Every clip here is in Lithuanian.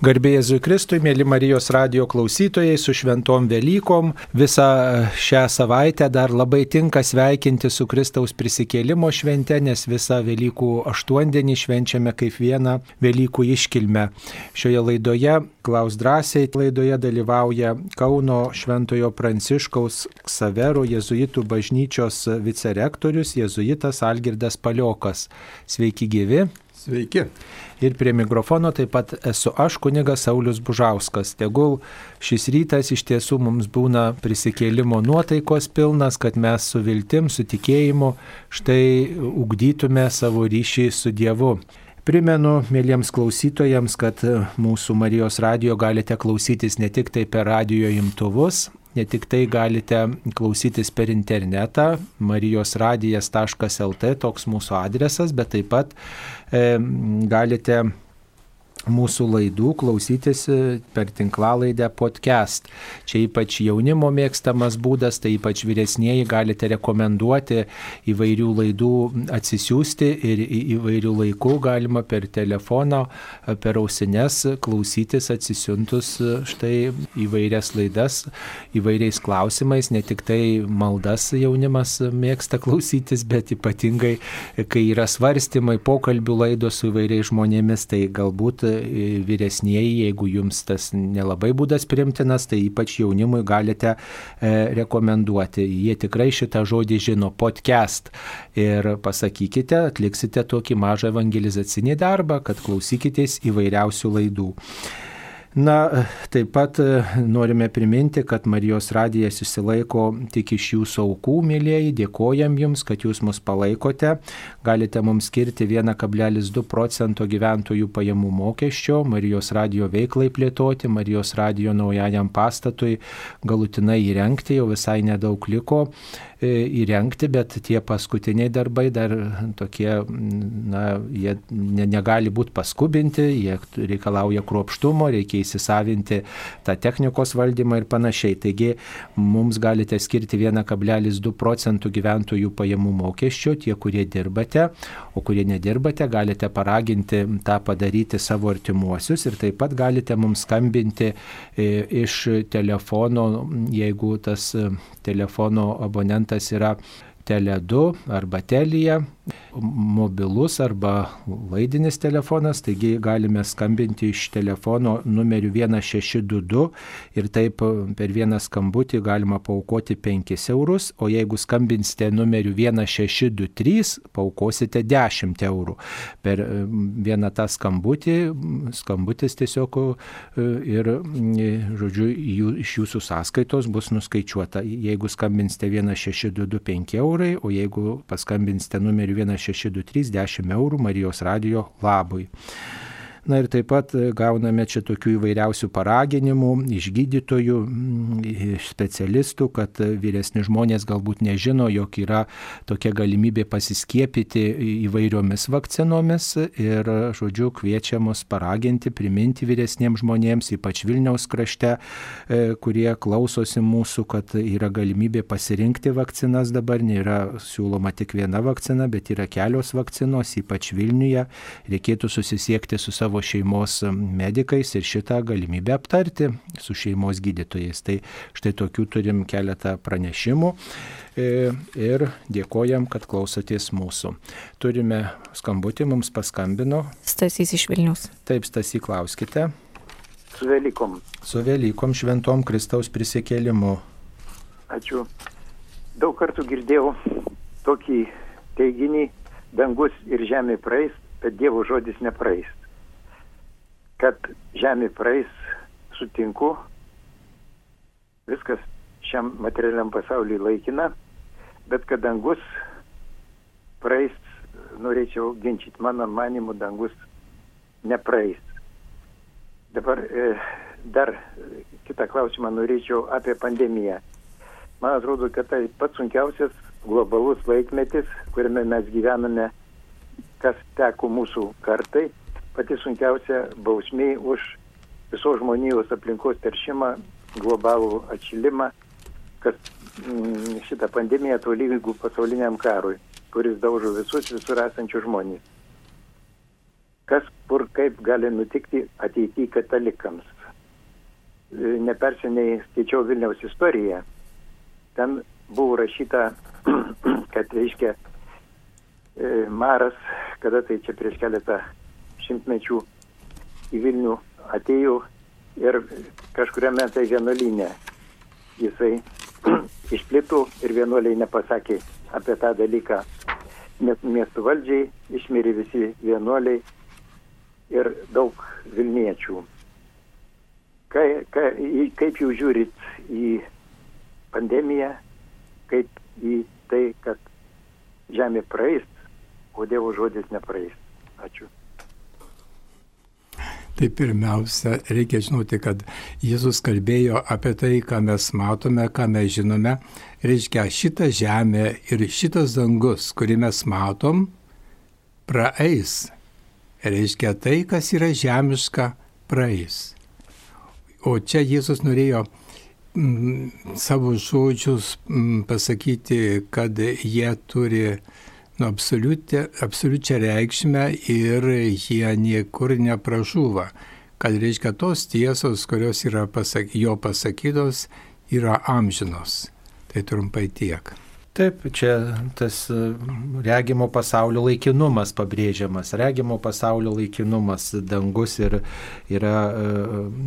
Garbėjai Jėzui Kristui, mėly Marijos radio klausytojai, su šventom Velykom. Visą šią savaitę dar labai tinka sveikinti su Kristaus prisikėlimo švente, nes visą Velykų aštuondienį švenčiame kaip vieną Velykų iškilmę. Šioje laidoje, klaus drąsiai, laidoje dalyvauja Kauno Šventojo Pranciškaus Ksavero jėzuitų bažnyčios vicerektorius jėzuitas Algirdas Paliokas. Sveiki gyvi. Sveiki. Ir prie mikrofono taip pat esu aš, kunigas Saulis Bužauskas. Tegul šis rytas iš tiesų mums būna prisikėlimo nuotaikos pilnas, kad mes su viltim, su tikėjimu štai ugdytume savo ryšį su Dievu. Primenu, mėlyjams klausytojams, kad mūsų Marijos radio galite klausytis ne tik tai per radio imtuvus, Ne tik tai galite klausytis per internetą, marijosradijas.lt toks mūsų adresas, bet taip pat e, galite mūsų laidų klausytis e, per tinklalaidę podcast. Čia ypač jaunimo mėgstamas būdas, tai ypač vyresnėji galite rekomenduoti įvairių laidų atsisiųsti ir įvairių laikų galima per telefoną, e, per ausines klausytis atsisiuntus e, štai įvairias laidas, įvairiais klausimais, ne tik tai maldas jaunimas mėgsta klausytis, bet ypatingai, kai yra svarstymai, pokalbių laidos su įvairiais žmonėmis, tai galbūt vyresnėji, jeigu jums tas nelabai būdas primtinas, tai ypač jaunimui galite e, rekomenduoti. Jie tikrai šitą žodį žino podcast. Ir pasakykite, atliksite tokį mažą evangelizacinį darbą, kad klausykitės įvairiausių laidų. Na, taip pat e, norime priminti, kad Marijos radijas susilaiko tik iš jūsų aukų, mėlyjeji. Dėkojam Jums, kad Jūs mus palaikote. Galite mums skirti 1,2 procento gyventojų pajamų mokesčio Marijos radijo veiklai plėtoti, Marijos radijo naujajam pastatui galutinai įrengti, jau visai nedaug liko. E, įrengti, bet tie paskutiniai darbai dar tokie, na, jie ne, negali būti paskubinti, jie reikalauja kruopštumo, reikia įsisavinti tą technikos valdymą ir panašiai. Taigi mums galite skirti 1,2 procentų gyventojų pajamų mokesčio, tie, kurie dirbate, o kurie nedirbate, galite paraginti tą padaryti savo artimuosius ir taip pat galite mums skambinti e, iš telefono, jeigu tas e, telefono abonentas variantas yra Tele2 arba Telija mobilus arba laidinis telefonas, taigi galime skambinti iš telefono numeriu 1622 ir taip per vieną skambutį galima paukoti 5 eurus, o jeigu skambinsite numeriu 1623, paukosite 10 eurų. Per vieną tą skambutį, skambutis tiesiog e, ir, žodžiu, jų, iš jūsų sąskaitos bus nuskaičiuota. Jeigu skambinsite 1622 5 eurai, o jeigu paskambinsite numeriu 1623, 1623 10 eurų Marijos radio labui. Na ir taip pat e, gauname čia tokių įvairiausių paraginimų iš gydytojų, iš specialistų, kad e, vyresni žmonės galbūt nežino, jog yra tokia galimybė pasiskiepyti įvairiomis vakcinomis ir, žodžiu, kviečiamos paraginti, priminti vyresniems žmonėms, ypač Vilniaus krašte, e, kurie klausosi mūsų, kad yra galimybė pasirinkti vakcinas dabar, nėra siūloma tik viena vakcina, bet yra kelios vakcinos, ypač Vilniuje. Reikėtų susisiekti su savo savo šeimos medikais ir šitą galimybę aptarti su šeimos gydytojais. Tai štai tokių turim keletą pranešimų e, ir dėkojam, kad klausotės mūsų. Turime skambutį, mums paskambino. Stasys iš Vilnius. Taip, Stasy, klauskite. Su Velykom. Su Velykom šventom Kristaus prisikėlimu. Ačiū. Daug kartų girdėjau tokį teiginį, dangus ir žemė praeis, bet Dievo žodis nepraeis kad žemė praeis, sutinku, viskas šiam materialiam pasauliui laikina, bet kad dangus praeis, norėčiau ginčyti, mano manimu, dangus nepraeis. Dabar e, dar kitą klausimą norėčiau apie pandemiją. Man atrodo, kad tai pats sunkiausias globalus laikmetis, kuriame mes gyvename, kas teko mūsų kartai pati sunkiausia bausmė už visos žmonijos aplinkos teršimą, globalų atšilimą, kas mm, šitą pandemiją tolygų pasauliniam karui, kuris daužo visus visur esančius žmonės. kas kur kaip gali nutikti ateityje katalikams. E, neperseniai skaičiau Vilniaus istoriją. Ten buvo rašyta, kad reiškia e, Maras, kada tai čia prieš keletą šimtmečių į Vilnių atėjo ir kažkuriame tai vienuolinė jisai išplito ir vienuoliai nepasakė apie tą dalyką miestų valdžiai, išmirė visi vienuoliai ir daug Vilniečių. Ka, ka, kaip jūs žiūrit į pandemiją, kaip į tai, kad žemė praeis, o Dievo žodis nepraeis. Ačiū. Tai pirmiausia, reikia žinoti, kad Jėzus kalbėjo apie tai, ką mes matome, ką mes žinome. Reiškia, šitą žemę ir šitas dangus, kurį mes matom, praeis. Reiškia, tai, kas yra žemiška, praeis. O čia Jėzus norėjo mm, savo žodžius mm, pasakyti, kad jie turi nu, absoliučią reikšmę ir jie niekur nepražūva. Kad reiškia tos tiesos, kurios yra pasak, jo pasakytos, yra amžinos. Tai trumpai tiek. Taip, čia tas e, regimo pasaulio laikinumas pabrėžiamas. Regimo pasaulio laikinumas dangus ir yra e,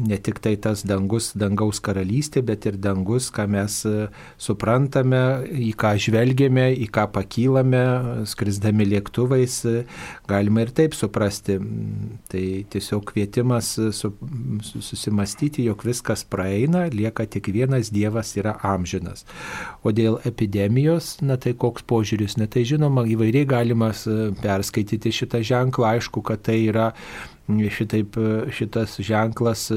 ne tik tai tas dangus, dangaus karalystė, bet ir dangus, ką mes e, suprantame, į ką žvelgiame, į ką pakylame, skrisdami lėktuvais, galima ir taip suprasti. Tai tiesiog kvietimas su, susimastyti, jog viskas praeina, lieka tik vienas Dievas yra amžinas. O dėl epidemijos, Marijos, na tai koks požiūris, na tai žinoma, įvairiai galima perskaityti šitą ženklą, aišku, kad tai yra šitaip šitas ženklas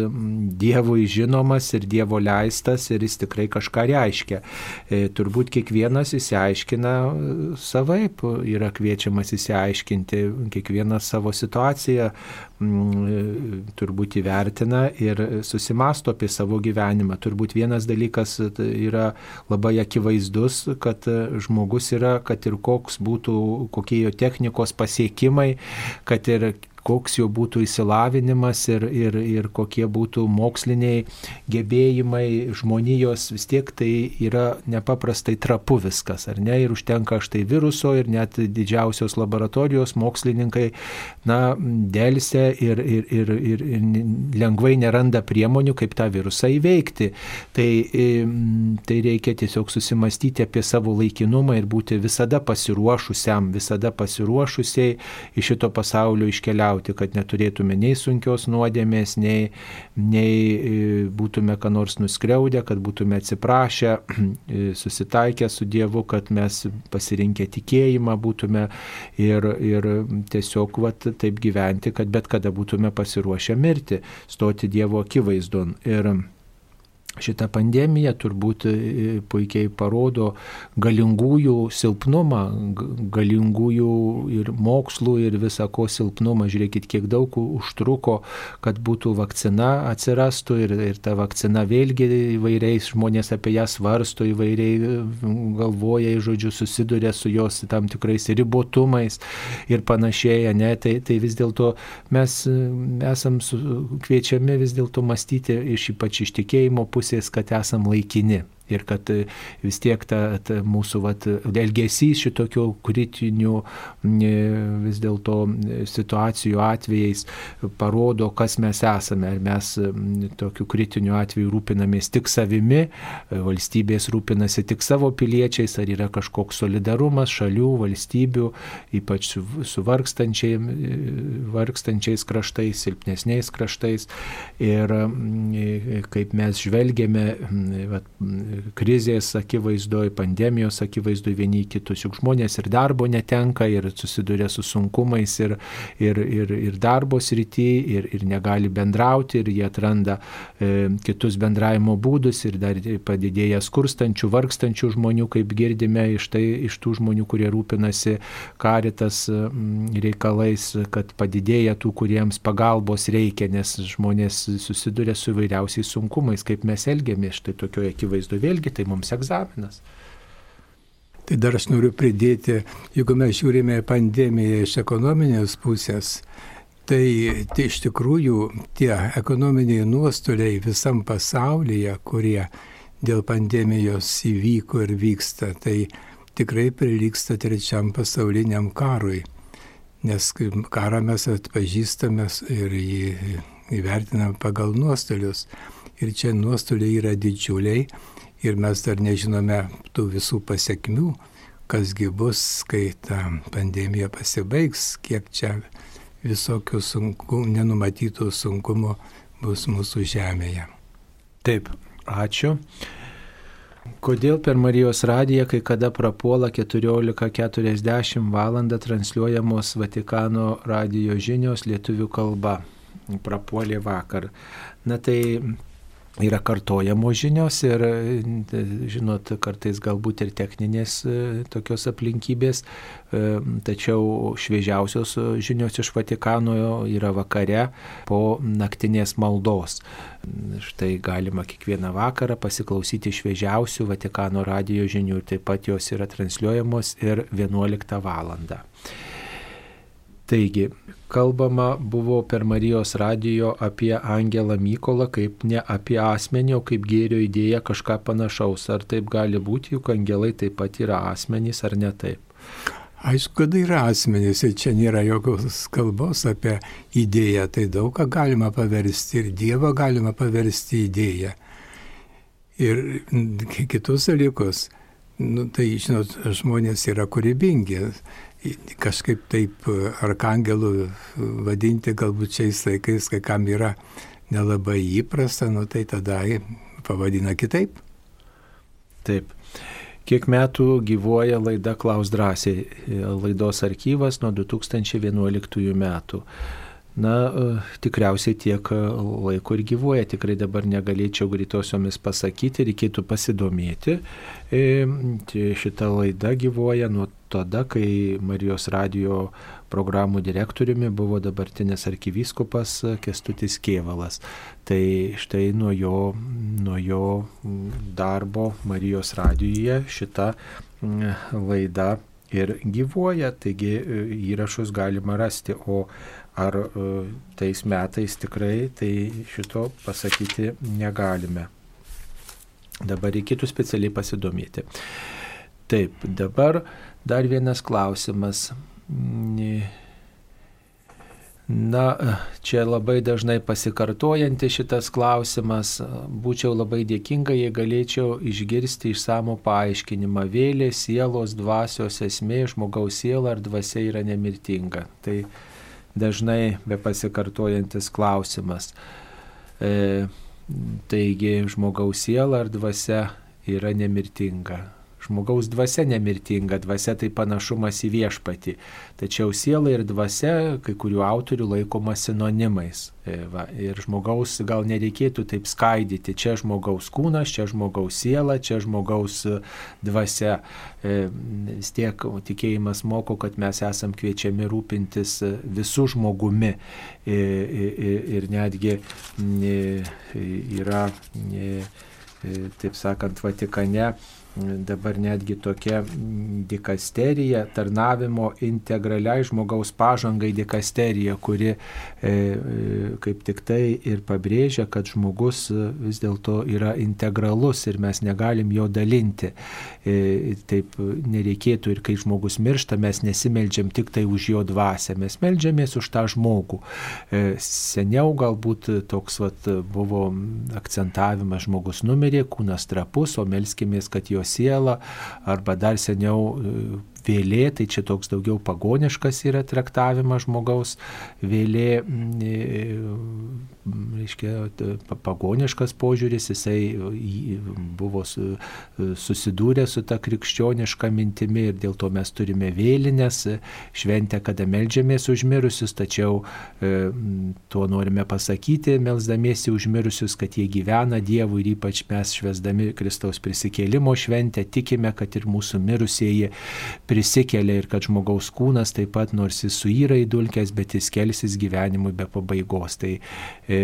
Dievui žinomas ir Dievo leistas ir jis tikrai kažką reiškia. E, turbūt kiekvienas įsiaiškina savaip, yra kviečiamas įsiaiškinti kiekvieną savo situaciją, turbūt įvertina ir susimasto apie savo gyvenimą. Turbūt vienas dalykas yra labai akivaizdus, kad žmogus yra, kad ir koks būtų, kokie jo technikos pasiekimai, kad ir koks jo būtų išsilavinimas ir, ir, ir kokie būtų moksliniai gebėjimai žmonijos, vis tiek tai yra nepaprastai trapu viskas, ar ne? Ir užtenka štai viruso ir net didžiausios laboratorijos mokslininkai, na, dėlse ir, ir, ir, ir, ir lengvai neranda priemonių, kaip tą virusą įveikti. Tai, tai reikia tiesiog susimastyti apie savo laikinumą ir būti visada pasiruošusiam, visada pasiruošusiai iš šito pasaulio iškeliauti keliauti, kad neturėtume nei sunkios nuodėmės, nei, nei e, būtume ką nors nuskriaudę, kad būtume atsiprašę, e, susitaikę su Dievu, kad mes pasirinkę tikėjimą būtume ir, ir tiesiog vat, taip gyventi, kad bet kada būtume pasiruošę mirti, stoti Dievo akivaizdon. Ir Šita pandemija turbūt e, puikiai parodo galingųjų silpnumą, galingųjų ir mokslų ir visako silpnumą. Žiūrėkit, kiek daug užtruko, kad būtų vakcina atsirastų ir, ir ta vakcina vėlgi įvairiais žmonės apie ją svarsto, įvairiai galvoja, žodžiu, susiduria su jos tam tikrais ribotumais ir panašiai, ne, tai, tai vis dėlto mes esam kviečiami vis dėlto mąstyti iš ypač iš tikėjimo pusės pusės, kad esam laikini ir kad e, vis tiek ta, ta mūsų vat, elgesys šitokių kritinių e, vis dėlto e, situacijų atvejais parodo, kas mes esame. Ar mes tokiu kritiniu atveju rūpinamės tik savimi, valstybės rūpinasi tik savo piliečiais, ar yra kažkoks solidarumas šalių, valstybių, ypač su, su vargstančiais, kraštais, silpnesniais kraštais. Ir kaip mes žvelgiame, vat, krizės akivaizdoj, pandemijos akivaizdoj vieni kitus, juk žmonės ir darbo netenka, ir susiduria su sunkumais, ir, ir, ir, ir darbo srity, ir, ir negali bendrauti, ir jie atranda e, kitus bendravimo būdus, ir dar padidėja skurstančių, vargstančių žmonių, kaip girdime iš, tai, iš tų žmonių, kurie rūpinasi karitas reikalais, kad padidėja tų, kuriems pagalbos reikia, nes žmonės susiduria su įvairiausiais sunkumais, kaip mes elgiamės štai tokioje akivaizdoje vėlgi tai mums egzaminas. Tai dar aš noriu pridėti, jeigu mes žiūrime pandemiją iš ekonominės pusės, Tai, tai iš tikrųjų tie ekonominiai nuostoliai visam pasaulyje, kurie dėl pandemijos įvyko ir vyksta, tai tikrai prilyksta trečiam pasauliniam karui. Nes karą mes atpažįstame ir jį įvertinam pagal nuostolius. Ir čia nuostoliai yra didžiuliai ir mes dar nežinome tų visų pasiekmių, kasgi bus, kai ta pandemija pasibaigs, kiek čia visokių sunkumų, nenumatytų sunkumų bus mūsų žemėje. Taip, ačiū. Kodėl per Marijos radiją kai kada prapuola 14.40 val. transliuojamos Vatikano radijo žinios lietuvių kalba? Prapuolė vakar. Na tai yra kartojamos žinios ir, žinot, kartais galbūt ir techninės e, tokios aplinkybės, e, tačiau šviežiausios žinios iš Vatikano yra vakare po naktinės maldos. Štai galima kiekvieną vakarą pasiklausyti šviežiausių Vatikano radijo žinių taip pat jos yra transliuojamos ir 11 val. Taigi, kalbama buvo per Marijos radijo apie Angelą Mykolą kaip ne apie asmenį, o kaip gėrio idėją kažką panašaus. Ar taip gali būti, juk angelai taip pat yra asmenys, ar ne taip? Aišku, kad yra asmenys ir čia nėra jokios kalbos apie idėją, tai daug ką galima paversti ir Dievą galima paversti idėją. Ir kitus dalykus, nu, tai žinot, žmonės yra kūrybingi kažkaip taip e, arkangelų vadinti galbūt šiais laikais, kai kam yra nelabai įprasta, nu tai tada pavadina kitaip. Taip. Kiek metų gyvuoja laida Klaus drąsiai, e, laidos archyvas nuo 2011 metų. Na, e, tikriausiai tiek laiko ir gyvuoja, tikrai dabar negalėčiau greitosiomis pasakyti, reikėtų pasidomėti. Šita laida gyvuoja nuo tada, kai Marijos radio programų direktoriumi buvo dabartinis arkivyskupas Kestutis Kievalas. Tai štai nuo jo, nuo jo darbo Marijos radijoje šita laida ir gyvuoja, taigi e, įrašus galima rasti, o ar e, tais metais tikrai tai šito pasakyti negalime. Dabar reikėtų specialiai pasidomėti. Taip, dabar Dar vienas klausimas. Na, čia labai dažnai pasikartojanti šitas klausimas. Būčiau labai dėkinga, jei galėčiau išgirsti išsamų paaiškinimą. Vėlė, sielos, dvasios esmė, žmogaus siela ar dvasia yra nemirtinga. Tai dažnai be pasikartojantis klausimas. E, taigi, žmogaus siela ar dvasia yra nemirtinga. Žmogaus dvasia nemirtinga, dvasia tai panašumas į viešpatį. Tačiau siela ir dvasia kai kurių autorių laikoma sinonimais. E, va, ir žmogaus gal nereikėtų taip skaidyti. Čia žmogaus kūnas, čia žmogaus siela, čia žmogaus e, dvasia. E, vis tiek tikėjimas moko, kad mes esam kviečiami rūpintis visų žmogumi. Ir netgi yra, taip sakant, Vatikane dabar netgi tokia dikasterija, tarnavimo integraliai žmogaus pažangai dikasterija, kuri e, e, kaip tik tai ir pabrėžia, kad žmogus vis dėlto yra integralus ir mes negalim jo dalinti. E, taip nereikėtų ir kai žmogus miršta, mes nesimeldžiam tik tai už jo dvasę, mes meldžiamės už tą žmogų. Seniau galbūt toks vat, buvo akcentavimas, žmogus numirė, kūnas trapus, o melskimės, kad jo sielą, arba dar seniau vėlė, tai čia toks daugiau pagoniškas yra traktavimas žmogaus, vėlė, reiškia, pagoniškas požiūris, jisai buvo susidūrę su ta krikščioniška mintimi ir dėl to mes turime vėlinės, šventę, kada melžiamės užmirusius, tačiau tuo norime pasakyti, melzdamiesi užmirusius, kad jie gyvena Dievu ir ypač mes švesdami Kristaus prisikėlimo šventę tikime, kad ir mūsų mirusieji prisikelia ir kad žmogaus kūnas taip pat nors jis suyra į dulkes, bet jis kelsis gyvenimui be pabaigos. Tai e,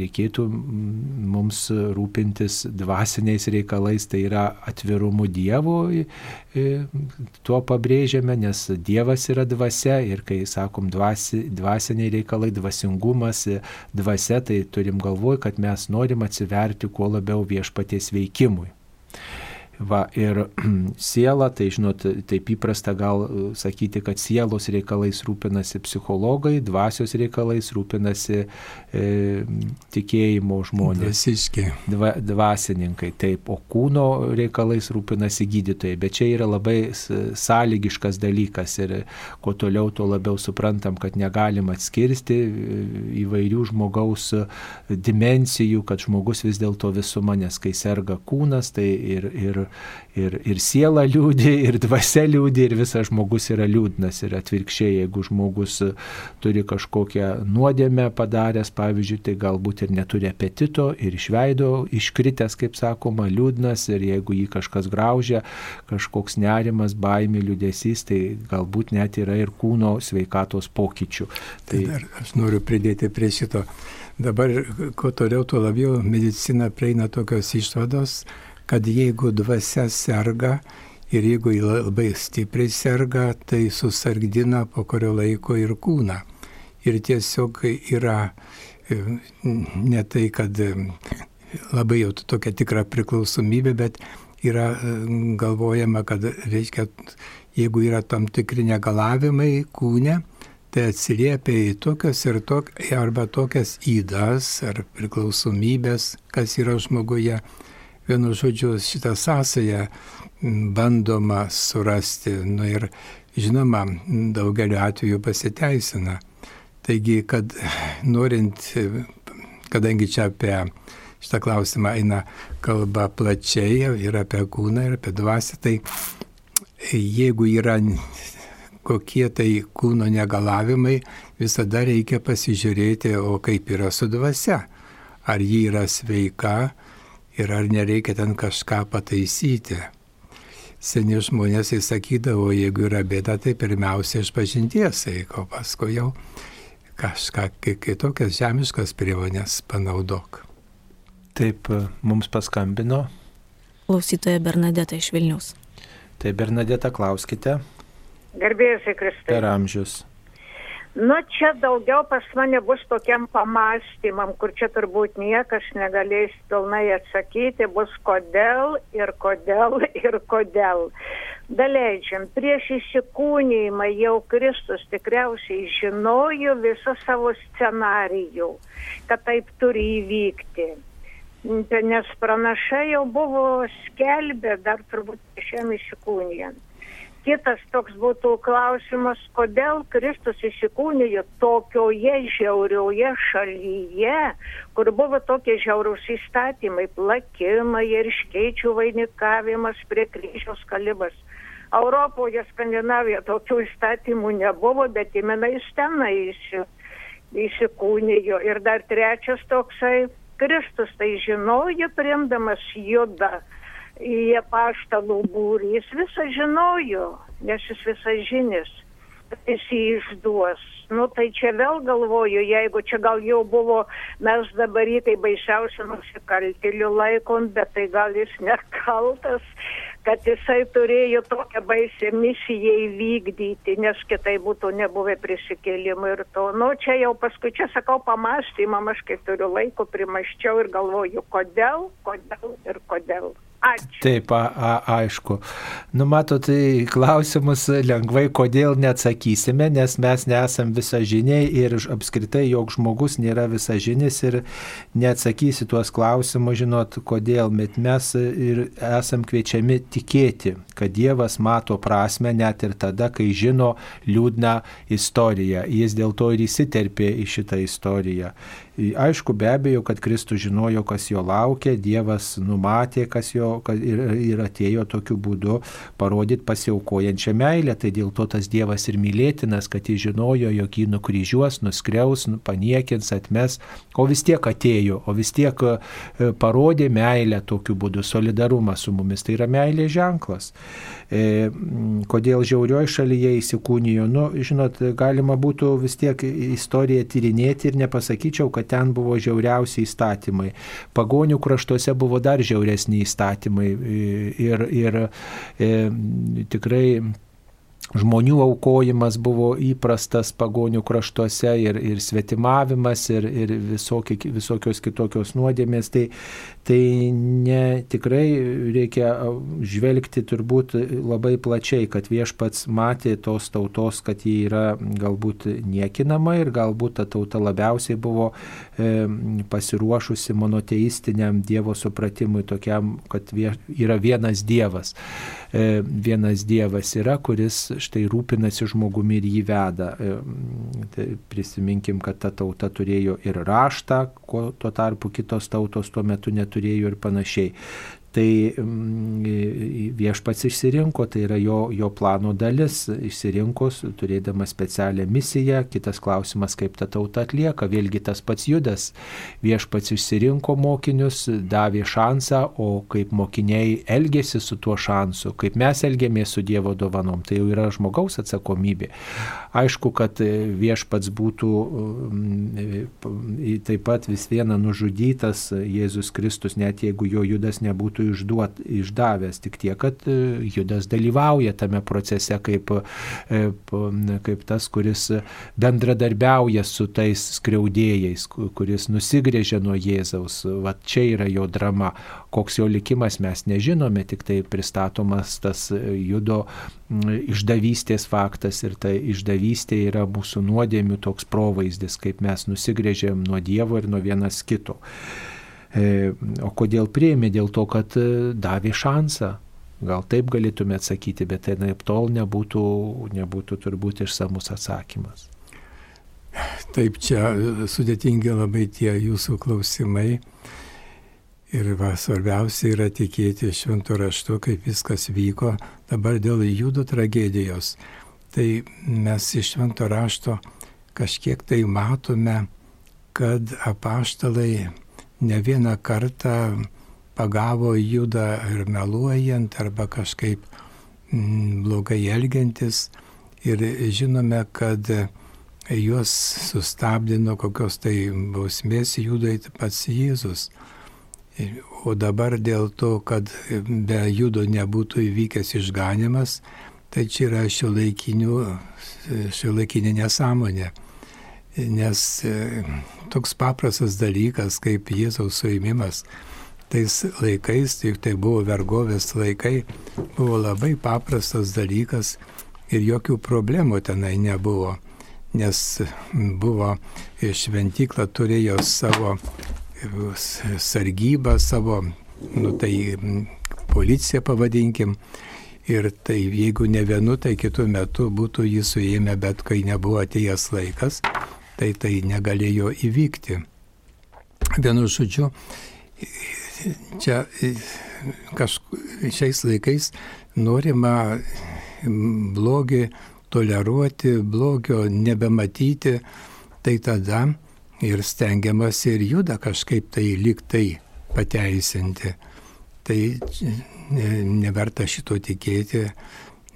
reikėtų mums rūpintis dvasiniais reikalais, tai yra atvirumu Dievui, tuo pabrėžiame, nes Dievas yra dvasia ir kai sakom dvasi, dvasiniai reikalai, dvasingumas, dvasia, tai turim galvoj, kad mes norim atsiverti kuo labiau viešpaties veikimui. Va, ir siela, tai žinot, taip įprasta gal e, sakyti, kad sielos reikalais rūpinasi psichologai, dvasios reikalais rūpinasi e, tikėjimo žmonės. Dvasiški. Dva, dvasininkai, taip, o kūno reikalais rūpinasi gydytojai. Bet čia yra labai sąlygiškas dalykas ir kuo toliau, tuo labiau suprantam, kad negalim atskirsti e, įvairių žmogaus dimensijų, kad žmogus vis dėlto visuma, nes kai serga kūnas, tai ir, ir ir, ir siela liūdė, ir dvasia liūdė, ir visas žmogus yra liūdnas. Ir atvirkščiai, jeigu žmogus turi kažkokią nuodėmę padaręs, pavyzdžiui, tai galbūt ir neturi apetito, ir išveido iškritęs, kaip sakoma, liūdnas, ir jeigu jį kažkas graužia, kažkoks nerimas, baimė, liūdėsys, tai galbūt net yra ir kūno sveikatos pokyčių. Tai, tai dar aš noriu pridėti prie šito. Dabar, kuo toliau, tuo labiau medicina prieina tokios išvados, kad jeigu dvasia serga ir jeigu jį labai stipriai serga, tai susargdina po kurio laiko ir kūną. Ir tiesiog yra e, ne tai, kad e, labai jau tokia tikra priklausomybė, bet yra e, galvojama, kad reiškia, jeigu yra tam tikri negalavimai kūne, tai atsiliepia į tokias ir tok, arba tokias įdas ar priklausomybės, kas yra žmoguje vienu žodžiu, šitą sąsąją bandoma surasti. Nu, ir žinoma, daugeliu atveju pasiteisina. Taigi, kad norint, kadangi čia apie šitą klausimą eina kalba plačiai ir apie kūną, ir apie dvasę, tai jeigu yra kokie tai kūno negalavimai, visada reikia pasižiūrėti, o kaip yra su dvasia. Ar ji yra sveika, ir ar nereikia ten kažką pataisyti. Seni žmonės įsakydavo, jeigu yra bėda, tai pirmiausia iš pažinties eiko, paskui jau kažką kitokias žemiškas priemonės panaudok. Taip, mums paskambino. Klausytoja Bernadeta iš Vilnius. Tai Bernadeta, klauskite. Garbėjusai Kristai. Per amžius. Nu, čia daugiau pas mane bus tokiam pamastymam, kur čia turbūt niekas negalės pilnai atsakyti, bus kodėl ir kodėl ir kodėl. Daleidžiam, prieš įsikūnymą jau Kristus tikriausiai žinojo visą savo scenarijų, kad taip turi įvykti. Nes pranašai jau buvo skelbę dar turbūt šiam įsikūnijant kitas toks būtų klausimas, kodėl Kristus įsikūnijo tokioje žiaurioje šalyje, kur buvo tokie žiaurūs įstatymai, plakimai ir iškeičių vainikavimas prie kryžiaus kalibas. Europoje, Skandinavijoje tokių įstatymų nebuvo, bet įmenais tenai įsikūnijo. Ir dar trečias toksai, Kristus tai žinojo, priimdamas judą į apaštalų būrį. Jis visą žinojo, nes jis visą žinis, kad jis jį išduos. Nu tai čia vėl galvoju, jeigu čia gal jau buvo, mes dabar jį tai baisiausią nusikaltėlių laikom, bet tai gal jis nekaltas, kad jisai turėjo tokią baisę misiją įvykdyti, nes kitai būtų nebuvę prisikėlimų ir to. Nu čia jau paskui, čia sakau, pamastymam, aš kai turiu laiko primaščiau ir galvoju, kodėl, kodėl ir kodėl. Ačiū. Taip, a, a, aišku. Nu, matot, tai klausimus lengvai kodėl neatsakysime, nes mes nesam visažiniai ir apskritai, jog žmogus nėra visažinis ir neatsakysi tuos klausimus, žinot, kodėl, bet mes ir esam kviečiami tikėti, kad Dievas mato prasme net ir tada, kai žino liūdną istoriją. Jis dėl to ir įsiterpė į šitą istoriją. Aišku, be abejo, kad Kristus žinojo, kas jo laukia, Dievas numatė, kas jo ir, ir atėjo tokiu būdu parodyti pasiaukojančią meilę. Tai dėl to tas Dievas ir mylėtinas, kad jis žinojo, jog jį nukryžiuos, nuskriaus, nu, paniekins, atmes, o vis tiek atėjo, o vis tiek e, parodė meilę tokiu būdu, solidarumą su mumis. Tai yra meilės ženklas. E, kodėl žiaurioj šalyje įsikūnijo, nu, žinot, galima būtų vis tiek istoriją tyrinėti ir nepasakyčiau, kad ten buvo žiauriausi įstatymai. Pagonių kraštuose buvo dar žiauresni įstatymai ir, ir e, tikrai žmonių aukojimas buvo įprastas pagonių kraštuose ir, ir svetimavimas ir, ir visokie, visokios kitokios nuodėmės. Tai, tai ne, tikrai reikia žvelgti turbūt labai plačiai, kad viešpats matė tos tautos, kad ji yra galbūt niekinama ir galbūt ta tauta labiausiai buvo e, pasiruošusi monoteistiniam Dievo supratimui tokiam, kad vie, yra vienas Dievas. E, vienas Dievas yra, kuris štai rūpinasi žmogumi ir jį veda. E, tai prisiminkim, kad ta tauta turėjo ir raštą, ko tuo tarpu kitos tautos tuo metu neturėjo ir panašiai. Tai mm, viešpats išsirinko, tai yra jo, jo plano dalis, išsirinko, turėdamas specialią misiją. Kitas klausimas, kaip ta tauta atlieka. Vėlgi tas pats judas. Viešpats išsirinko mokinius, davė šansą, o kaip mokiniai elgėsi su tuo šansu, kaip mes elgėmės su Dievo dovanom, tai jau yra žmogaus atsakomybė. Aišku, kad viešpats būtų mm, taip pat vis viena nužudytas Jėzus Kristus, net jeigu jo judas nebūtų būtų išduot, išdavęs, tik tiek, kad e, Judas dalyvauja tame procese kaip, e, kaip tas, kuris bendradarbiauja su tais skriaudėjais, kuris nusigrėžė nuo Jėzaus. Va čia yra jo drama. Koks jo likimas mes nežinome, tik tai pristatomas tas judo išdavystės faktas ir ta išdavystė yra mūsų nuodėmių toks provaizdis, kaip mes nusigrėžėm nuo Dievo ir nuo vienas kito. E, o kodėl prieimė? Dėl to, kad e, davė šansą. Gal taip galėtume atsakyti, bet tai naip tol nebūtų, nebūtų turbūt išsamus atsakymas. Taip, čia sudėtingi labai tie jūsų klausimai. Ir va, svarbiausia yra tikėti šventų raštu, kaip viskas vyko. Dabar dėl judų tragedijos. Tai mes iš švento rašto kažkiek tai matome, kad apaštalai ne vieną kartą pagavo judą ir meluojant arba kažkaip mm, blogai elgiantis. Ir žinome, kad juos sustabdė nuo kokios tai bausmės judai pats Jėzus. O dabar dėl to, kad be judo nebūtų įvykęs išganimas, tai čia yra šio laikinė nesąmonė. Nes e, toks paprastas dalykas kaip Jėzaus suėmimas tais laikais, juk tai buvo vergovės laikai, buvo labai paprastas dalykas ir jokių problemų tenai nebuvo, nes buvo šventykla turėjo savo sargybą, savo, nu tai policiją pavadinkim. Ir tai jeigu ne vienu, tai kitu metu būtų jį suėmę, bet kai nebuvo atėjęs laikas, tai tai negalėjo įvykti. Vienu žodžiu, čia kažk... šiais laikais norima blogį toleruoti, blogio nebematyti, tai tada ir stengiamas ir juda kažkaip tai liktai pateisinti. Tai neverta šito tikėti,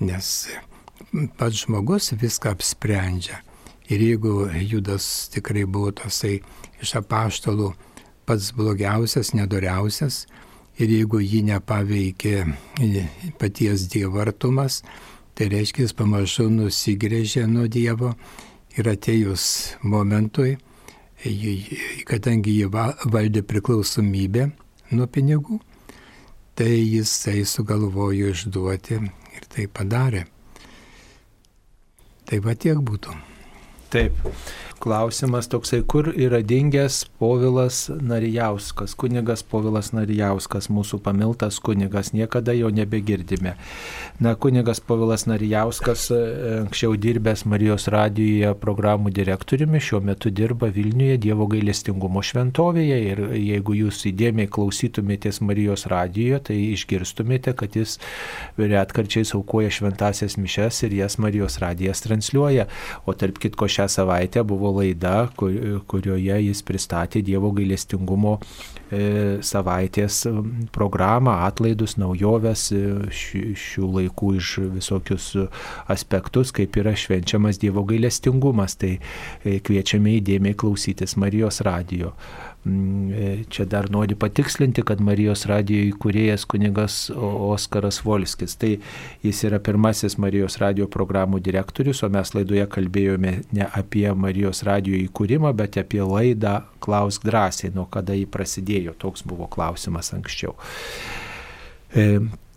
nes pats žmogus viską apsprendžia. Ir jeigu Judas tikrai buvo tasai iš apaštalų pats blogiausias, nedoriausias, ir jeigu jį nepaveikė paties dievartumas, tai reiškia jis pamažu nusigrėžė nuo Dievo ir atėjus momentui, kadangi jį valdė priklausomybė nuo pinigų, tai jisai sugalvojo išduoti ir tai padarė. Tai va tiek būtų. Taip. Klausimas toksai, kur yra dingęs Povilas Narijauskas, kunigas Povilas Narijauskas, mūsų pamiltas kunigas, niekada jo nebegirdime. Na, kunigas Povilas Narijauskas, e, anksčiau dirbęs Marijos radijoje programų direktoriumi, šiuo metu dirba Vilniuje Dievo gailestingumo šventovėje ir jeigu jūs įdėmiai klausytumėtės Marijos radijoje, tai išgirstumėte, kad jis retkarčiais aukoja šventasias mišes ir jas Marijos radijas transliuoja. O tarp kitko šią savaitę buvo laida, kur, kurioje jis pristatė Dievo gailestingumo e, savaitės programą, atlaidus, naujoves, e, šių laikų iš visokius aspektus, kaip yra švenčiamas Dievo gailestingumas. Tai e, kviečiame įdėmiai klausytis Marijos radijo. Mm, e, čia dar nori patikslinti, kad Marijos radijo įkūrėjas kunigas Oskaras Volskis. Tai jis yra pirmasis Marijos radijo programų direktorius, o mes laidoje kalbėjome ne apie Marijos radijo įkūrimą, bet apie laidą Klausk drąsiai, nuo kada jį prasidėjo. Toks buvo klausimas anksčiau.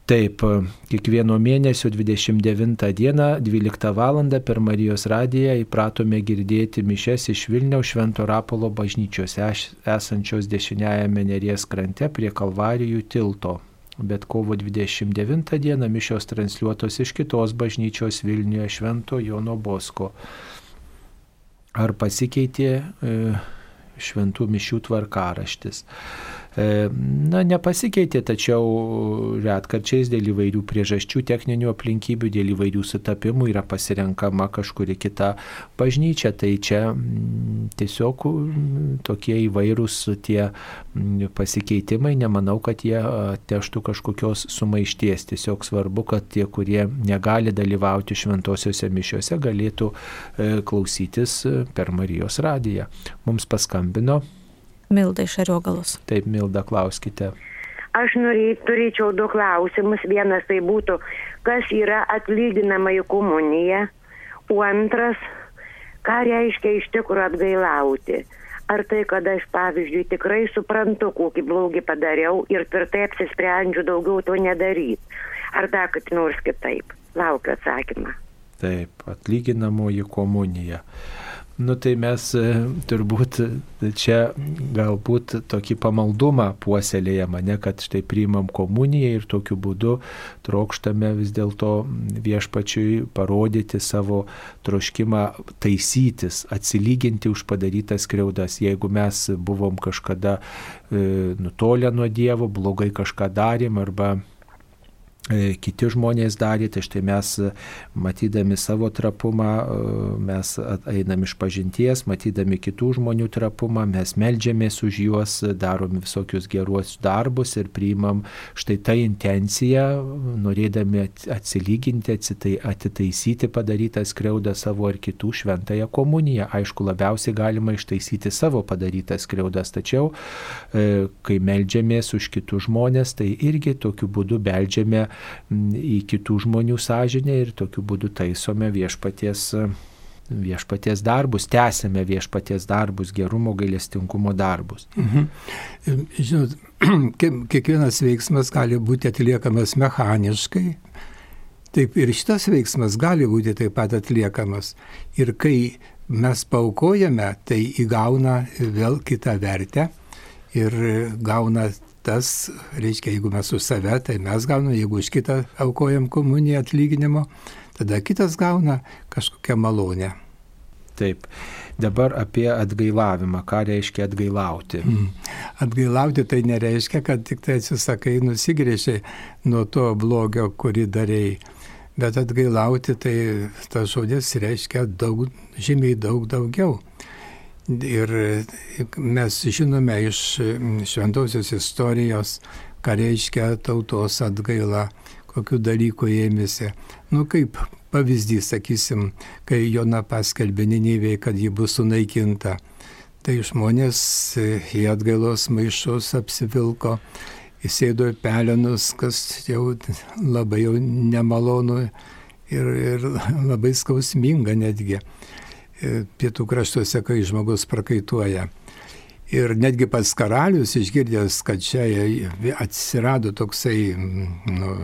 Taip, kiekvieno mėnesio 29 dieną 12 val. per Marijos radiją įpratome girdėti mišes iš Vilniaus Švento Rapolo bažnyčios esančios dešiniajame Neries krante prie Kalvarijų tilto. Bet kovo 29 dieną mišios transliuotos iš kitos bažnyčios Vilniuje Švento Jono Bosko. Ar pasikeitė e, šventų mišių tvarkaraštis? E, na, nepasikeitė, tačiau retkarčiais dėl įvairių priežasčių, techninių aplinkybių, dėl įvairių sutapimų yra pasirenkama kažkuri kita bažnyčia. Tai čia mm, tiesiog mm, tokie įvairūs tie mm, pasikeitimai, nemanau, kad jie ateštų kažkokios sumaišties. Tiesiog svarbu, kad tie, kurie negali dalyvauti šventosiuose mišiuose, galėtų e, klausytis e, per Marijos radiją. Mums paskambino Milda iš Ariogalos. Taip, Milda, klauskite. Aš norė, turėčiau du klausimus. Vienas tai būtų, kas yra atlyginama į komuniją, o antras, ką reiškia iš tikrųjų atgailauti. Ar tai, kad aš, pavyzdžiui, tikrai suprantu, kokį blogį padariau ir tvirtai apsisprendžiu daugiau to nedaryti. Ar dar kaip nors kitaip. Laukiu atsakymą. Taip, atlyginamoji komunija. Nu tai mes e, turbūt čia galbūt tokį pamaldumą puoselėjame, ne kad štai priimam komuniją ir tokiu būdu trokštame vis dėlto viešpačiui parodyti savo troškimą taisytis, atsilyginti už padarytas skriaudas. Jeigu mes buvom kažkada e, nutolę nuo Dievo, blogai kažką darėm arba E, kiti žmonės darė, tai štai mes e, matydami savo trapumą, e, mes einam iš pažinties, matydami kitų žmonių trapumą, mes melžiamės už juos, darom visokius geruosius darbus ir priimam štai tą intenciją, norėdami atsilyginti, atsitai, atitaisyti padarytą skriaudą savo ar kitų šventąją komuniją. Aišku, labiausiai galima ištaisyti savo padarytas skriaudas, tačiau kai melžiamės už kitus žmonės, tai irgi tokiu būdu beldžiame į kitų žmonių sąžinę ir tokiu būdu taisome viešpaties viešpaties darbus, tęsėme viešpaties darbus, gerumo, gailestingumo darbus. Mhm. Žinot, kiekvienas veiksmas gali būti atliekamas mechaniškai, taip ir šitas veiksmas gali būti taip pat atliekamas. Ir kai mes paukojame, tai įgauna vėl kitą vertę ir gauna tas, reiškia, jeigu mes už save, tai mes gauname, jeigu už kitą aukojam komuniją atlyginimo, tada kitas gauna kažkokią malonę. Taip. Dabar apie atgailavimą. Ką reiškia atgailauti? Mm. Atgailauti tai nereiškia, kad tik tai atsisakai nusigrėžiai nuo to blogio, kurį darėjai. Bet atgailauti tai tas žodis reiškia daug, žymiai daug daugiau. Ir mes žinome iš šventosios istorijos, ką reiškia tautos atgaila, kokiu dalyku ėmėsi. Nu kaip pavyzdys, sakysim, kai Jona paskelbė Ninivėje, kad ji bus sunaikinta. Tai žmonės į atgailos maišus apsivilko, įsėdo į pelenus, kas jau labai jau nemalonu ir, ir labai skausminga netgi. E, pietų kraštuose, kai žmogus prakaituoja. Ir netgi pats karalius išgirdęs, kad čia atsirado toksai nu,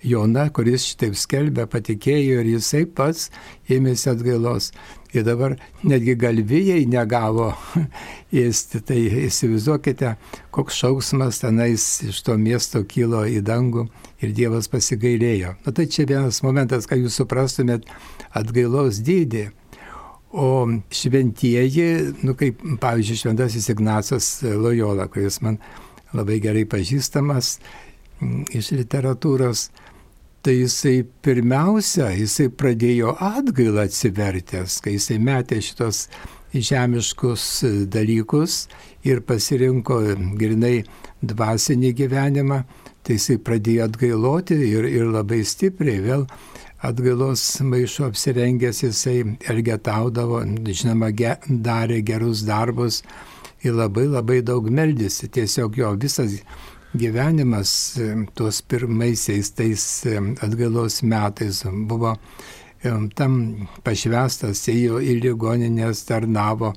Jona, kuris šitaip skelbė, patikėjo ir jisai pats ėmėsi atgailos. Ir dabar netgi galvijai negavo ėsti. Tai įsivaizduokite, koks šauksmas tenais iš to miesto kilo į dangų ir Dievas pasigailėjo. Na tai čia vienas momentas, kad jūs suprastumėt atgailos dydį. O šventieji, nu kaip pavyzdžiui Šventasis Ignacas Lojola, kuris man labai gerai pažįstamas iš literatūros, Tai jisai pirmiausia, jisai pradėjo atgailą atsivertęs, kai jisai metė šitos žemiškus dalykus ir pasirinko grinai dvasinį gyvenimą, tai jisai pradėjo atgailoti ir, ir labai stipriai vėl atgailos maišo apsirengęs jisai elgetaudavo, žinoma, ge, darė gerus darbus ir labai labai daug meldėsi. Tiesiog jo visas gyvenimas e, tuos pirmaisiais tais e, atgailos metais buvo e, tam pašvestas, ėjo į ligoninės, tarnavo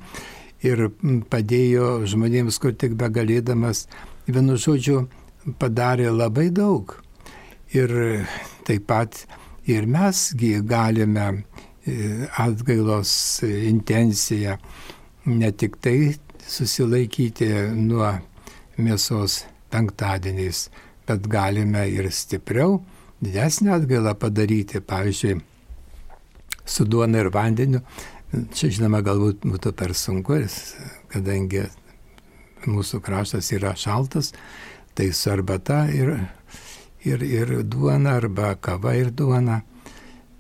ir padėjo žmonėms, kur tik begalėdamas, vienu žodžiu, padarė labai daug. Ir taip pat ir mesgi galime atgailos intenciją ne tik tai susilaikyti nuo mėsos penktadieniais, bet galime ir stipriau, didesnį atgailą padaryti, pavyzdžiui, su duona ir vandeniu. Čia žinoma galbūt būtų per sunku, kadangi mūsų kraštas yra šaltas, tai su arbata ir, ir, ir duona arba kava ir duona.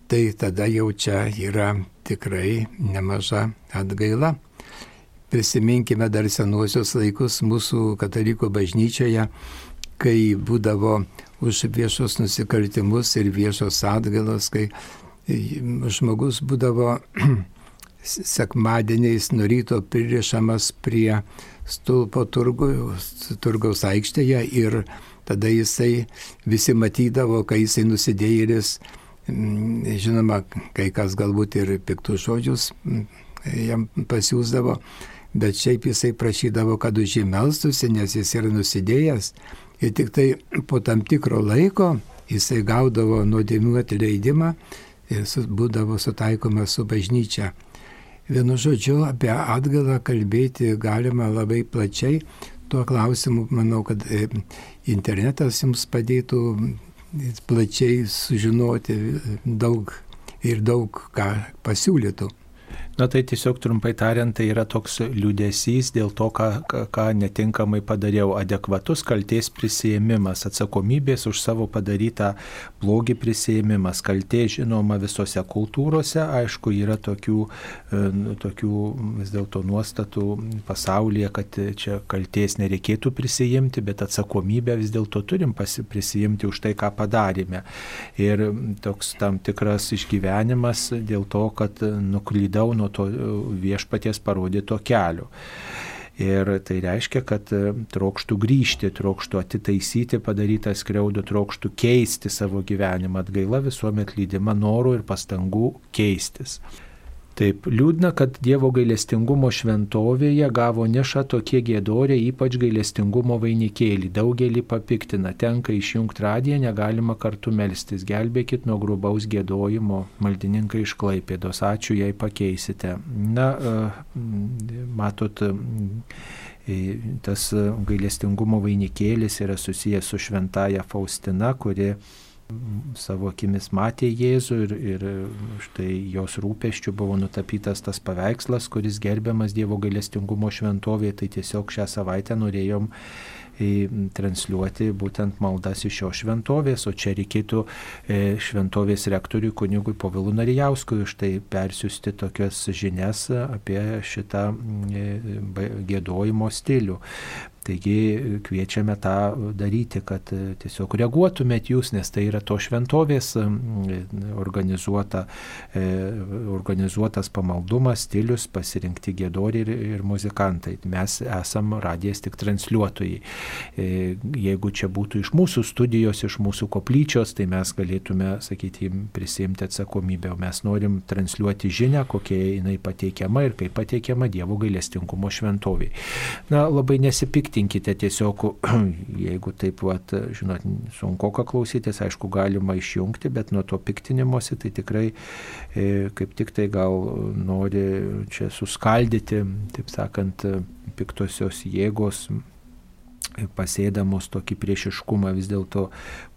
Tai tada jau čia yra tikrai nemaža atgaila. Prisiminkime dar senuosius laikus mūsų katalikų bažnyčioje, kai būdavo už viešus nusikaltimus ir viešos atgalos, kai žmogus būdavo sekmadieniais nuo ryto pririšamas prie stulpo turgu, turgaus aikštėje ir tada jisai visi matydavo, kai jisai nusidėjėlis, žinoma, kai kas galbūt ir piktus žodžius jam pasiūsdavo, bet šiaip jisai prašydavo, kad už jį melstusi, nes jis yra nusidėjęs. Ir tik tai po tam tikro laiko jisai gaudavo nuodėmių atleidimą ir būdavo sutaikoma su bažnyčia. Vienu žodžiu, apie atgalą kalbėti galima labai plačiai. Tuo klausimu manau, kad e, internetas jums padėtų plačiai sužinoti daug ir daug ką pasiūlytų. Na tai tiesiog trumpai tariant, tai yra toks liūdėsys dėl to, ką, ką, netinkamai padariau. Adekvatus kalties prisėmimas, atsakomybės už savo padarytą blogį prisėmimas. Kaltė žinoma visose kultūrose, aišku, yra tokių, e, tokių vis dėlto nuostatų pasaulyje, kad čia kalties nereikėtų prisijimti, bet atsakomybę vis dėlto turim prisijimti už tai, ką padarėme. Ir toks tam tikras išgyvenimas dėl to, kad nuklydau nuo nuo to e, viešpaties parodyto kelio. Ir tai reiškia, kad e, trokštų grįžti, trokštų atitaisyti padarytą skriaudą, trokštų keisti savo gyvenimą. Atgaila visuomet lydima norų ir pastangų keistis. Taip, liūdna, kad Dievo gailestingumo šventovėje gavo neša tokie gėdoriai, ypač gailestingumo vainikėlį. Daugelį papiktina, tenka išjungti radiją, negalima kartu melstis. Gelbėkit nuo grubaus gėdojimo, maldininkai iš Klaipėdos. Ačiū, jei pakeisite. Na, e, matot, e, tas gailestingumo vainikėlis yra susijęs su šventaja Faustina, kuri savo akimis matė Jėzų ir, ir štai jos rūpeščių buvo nutapytas tas paveikslas, kuris gerbiamas Dievo gailestingumo šventovėje, tai tiesiog šią savaitę norėjom transliuoti būtent maldas iš šios šventovės, o čia reikėtų e, šventovės rektoriui kunigui Povilų Narijauskui už tai persiųsti tokias žinias apie šitą e, gėdojimo stilių. Taigi kviečiame tą daryti, kad e, tiesiog reaguotumėt jūs, nes tai yra to šventovės organizuota, e, organizuotas pamaldumas, stilius, pasirinkti gėdori ir, ir muzikantai. Mes esam radijas tik transliuotojai. E, jeigu čia būtų iš mūsų studijos, iš mūsų koplyčios, tai mes galėtume, sakyti, prisimti atsakomybę, o mes norim transliuoti žinę, kokia jinai pateikiama ir kaip pateikiama Dievo gailestingumo šventoviai. Na, labai nesipikti nepiktinkite tiesiog, jeigu taip, vat, žinot, sunku ką klausytis, aišku, galima išjungti, bet nuo to piktinimuose tai tikrai e, kaip tik tai gal nori čia suskaldyti, taip sakant, piktosios jėgos pasėdamos tokį priešiškumą vis dėlto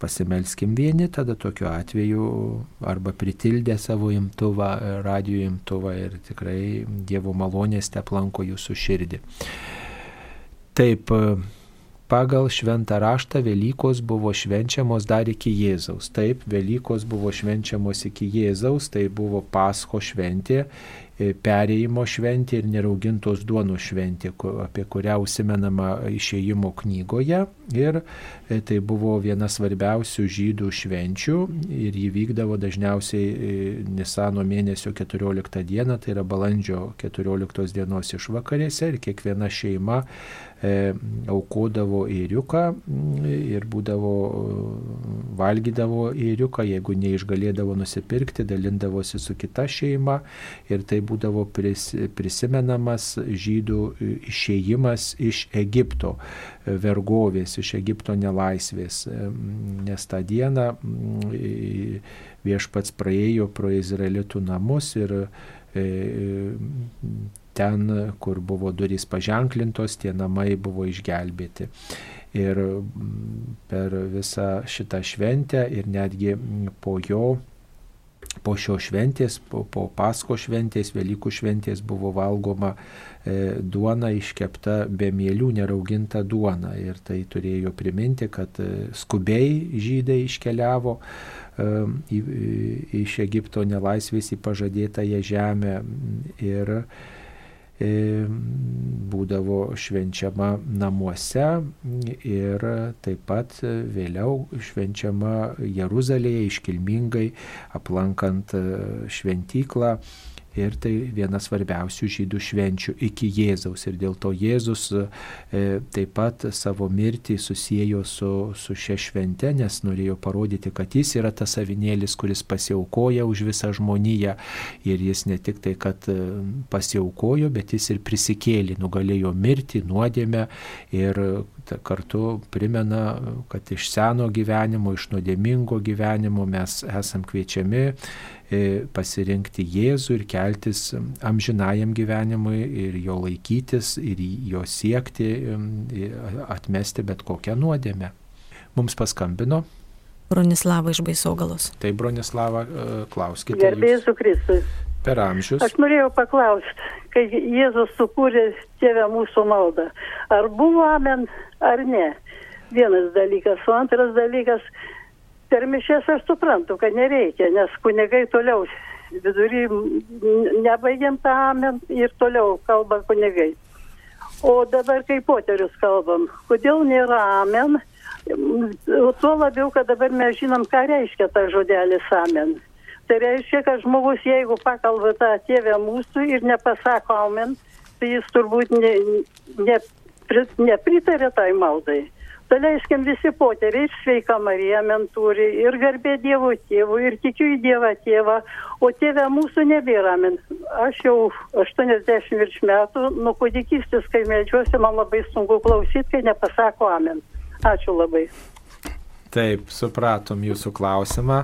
pasimelskim vieni, tada tokiu atveju arba pritildę savo imtuvą, radio imtuvą ir tikrai Dievo malonės te aplanko jūsų širdį. Taip, pagal šventą raštą Velykos buvo švenčiamos dar iki Jėzaus. Taip, Velykos buvo švenčiamos iki Jėzaus, tai buvo Pasko šventė perėjimo šventė ir neraugintos duonos šventė, apie kurią užsimenama išėjimo knygoje. Ir e, tai buvo viena svarbiausių žydų švenčių ir jį vykdavo dažniausiai e, Nisano mėnesio 14 dieną, tai yra balandžio 14 dienos išvakarėse ir kiekviena šeima e, aukodavo įriuką ir būdavo, valgydavo įriuką, jeigu neišgalėdavo nusipirkti, dalindavosi su kita šeima ir tai būdavo pris, prisimenamas žydų išėjimas iš Egipto vergovės, iš Egipto nelaisvės, nes tą dieną viešpats praėjo pro Izraelitų namus ir e, ten, kur buvo durys paženklintos, tie namai buvo išgelbėti. Ir per visą šitą šventę ir netgi po jo po šio šventės, po, po Pasko šventės, Velykų šventės buvo valgoma e, duona iškepta be mėlių, nerauginta duona. Ir tai turėjo priminti, kad e, skubiai žydai iškeliavo e, į, iš Egipto nelaisvės į pažadėtąją žemę. Ir E, būdavo švenčiama namuose ir taip pat vėliau švenčiama Jeruzalėje iškilmingai aplankant šventyklą Ir tai viena svarbiausių žydų švenčių iki Jėzaus. Ir dėl to Jėzus e, taip pat savo mirtį susijęjo su, su šia švente, nes norėjo parodyti, kad jis yra tas avinėlis, kuris pasiaukoja už visą žmoniją. Ir jis ne tik tai, kad e, pasiaukojo, bet jis ir prisikėlė, nugalėjo mirtį, nuodėmę ir kartu primena, kad iš seno gyvenimo, iš nuodėmingo gyvenimo mes esam kviečiami E, pasirinkti Jėzų ir keltis amžinajam gyvenimui ir jo laikytis ir jo siekti, atmesti bet kokią nuodėmę. Mums paskambino. Bronislava iš Baisogalos. Tai Bronislava, e, klauskite. Gerbėjus Kristui. Per amžius. Aš norėjau paklausti, kai Jėzus sukūrė Tėvę mūsų maldą, ar buvo amen ar ne? Vienas dalykas. O antras dalykas, per mišes aš suprantu, kad nereikia, nes kunigai toliau vidury nebaigiam tą amen ir toliau kalba kunigai. O dabar kaip poterius kalbam, kodėl nėra amen, tuo labiau, kad dabar mes žinom, ką reiškia tas žodelis amen. Tai reiškia, kad žmogus, jeigu pakalba tą tėvę mūsų ir nepasako amen, tai jis turbūt ne, ne, nepritarė tai maldai. Daleiskim visi poteriai, sveika Marija mentūri ir garbė Dievo tėvų ir tikiu į Dievą tėvą, o tėvę mūsų nebėra. Men. Aš jau 80 virš metų, nuo kūdikystės, kai medžiuosi, man labai sunku klausyti, kai nepasako amen. Ačiū labai. Taip, supratom jūsų klausimą.